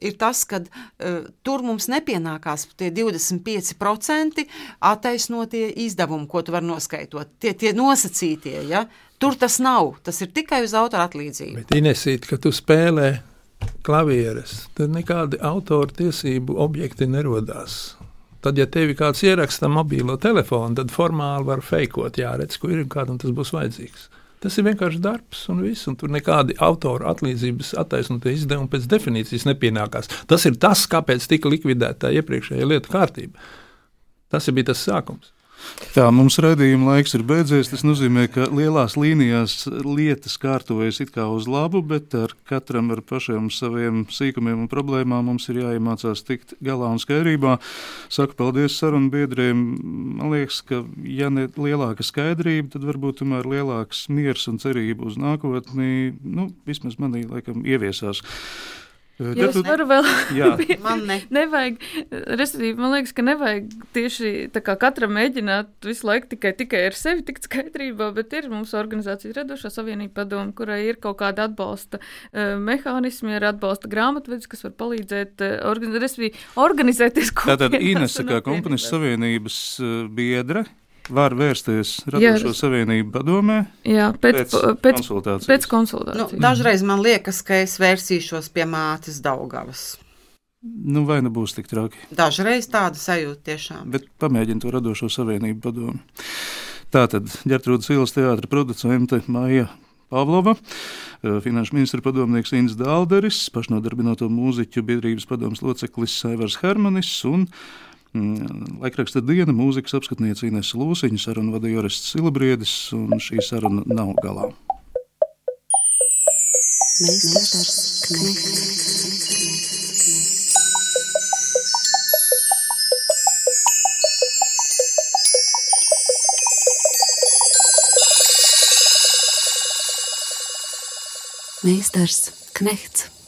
ir tas, ka uh, tur mums nepienākās tie 25% attaisnotie izdevumi, ko tu vari noskaitot, tie, tie nosacītie. Ja? Tur tas nav. Tas ir tikai uz autora atlīdzību. Bet Inesīt, ka tu spēlē klavieres, tad nekādi autora tiesību objekti nerodās. Tad, ja tevi kāds ieraksta mobilo telefonu, tad formāli var fejkot, jāredz, kur ir un kādam tas būs vajadzīgs. Tas ir vienkārši darbs un viss, un tur nekādi autora atlīdzības attaisnotie izdevumi pēc definīcijas nepienākās. Tas ir tas, kāpēc tika likvidēta iepriekšējā lieta kārtība. Tas bija tas sākums. Tā mums redzējuma laiks ir beidzies. Tas nozīmē, ka lielās līnijās lietas kārtojas it kā uz labu, bet ar katram ar pašiem saviem sīkumiem un problēmām mums ir jāiemācās tikt galā un skaidrībā. Saku paldies sarunu biedriem. Man liekas, ka ja ne lielāka skaidrība, tad varbūt tomēr lielāks miers un cerība uz nākotni, nu, vismaz manī laikam ieviesās. Ja es varu vēl, man ne. nevajag, respektīvi, man liekas, ka nevajag tieši tā kā katram mēģināt visu laiku tikai, tikai ar sevi tikt skaidrībā, bet ir mums organizācijas radošā savienība padoma, kurai ir kaut kāda atbalsta uh, mehānismi, ir atbalsta grāmatvedis, kas var palīdzēt uh, organi organizēties. Tātad Inesa kā komponijas savienības uh, biedra var vērsties Radošo savienību padomē. Jā, pēc, pēc, pēc konsultācijas. Pēc konsultācijas. Nu, dažreiz man liekas, ka es vērsīšos pie mātes Daugavas. Nu, vai nebūs nu tik traki? Dažreiz tāda sajūta tiešām. Bet pamēģini to Radošo savienību padomu. Tātad ģertrūdas ielas teātra producente Maija Pavlova, eh, finanšu ministra padomnieks Inns Dālderis, pašnodarbināto mūziķu biedrības padomas loceklis Saivars Hermanis un Mm, laikraksta diena mūzikas apskatniece Ines Lūsiņa, sarunu vadīja Joris Silabriedis, un šī saruna nav galā. Meistars Knechts. Meistars Knechts.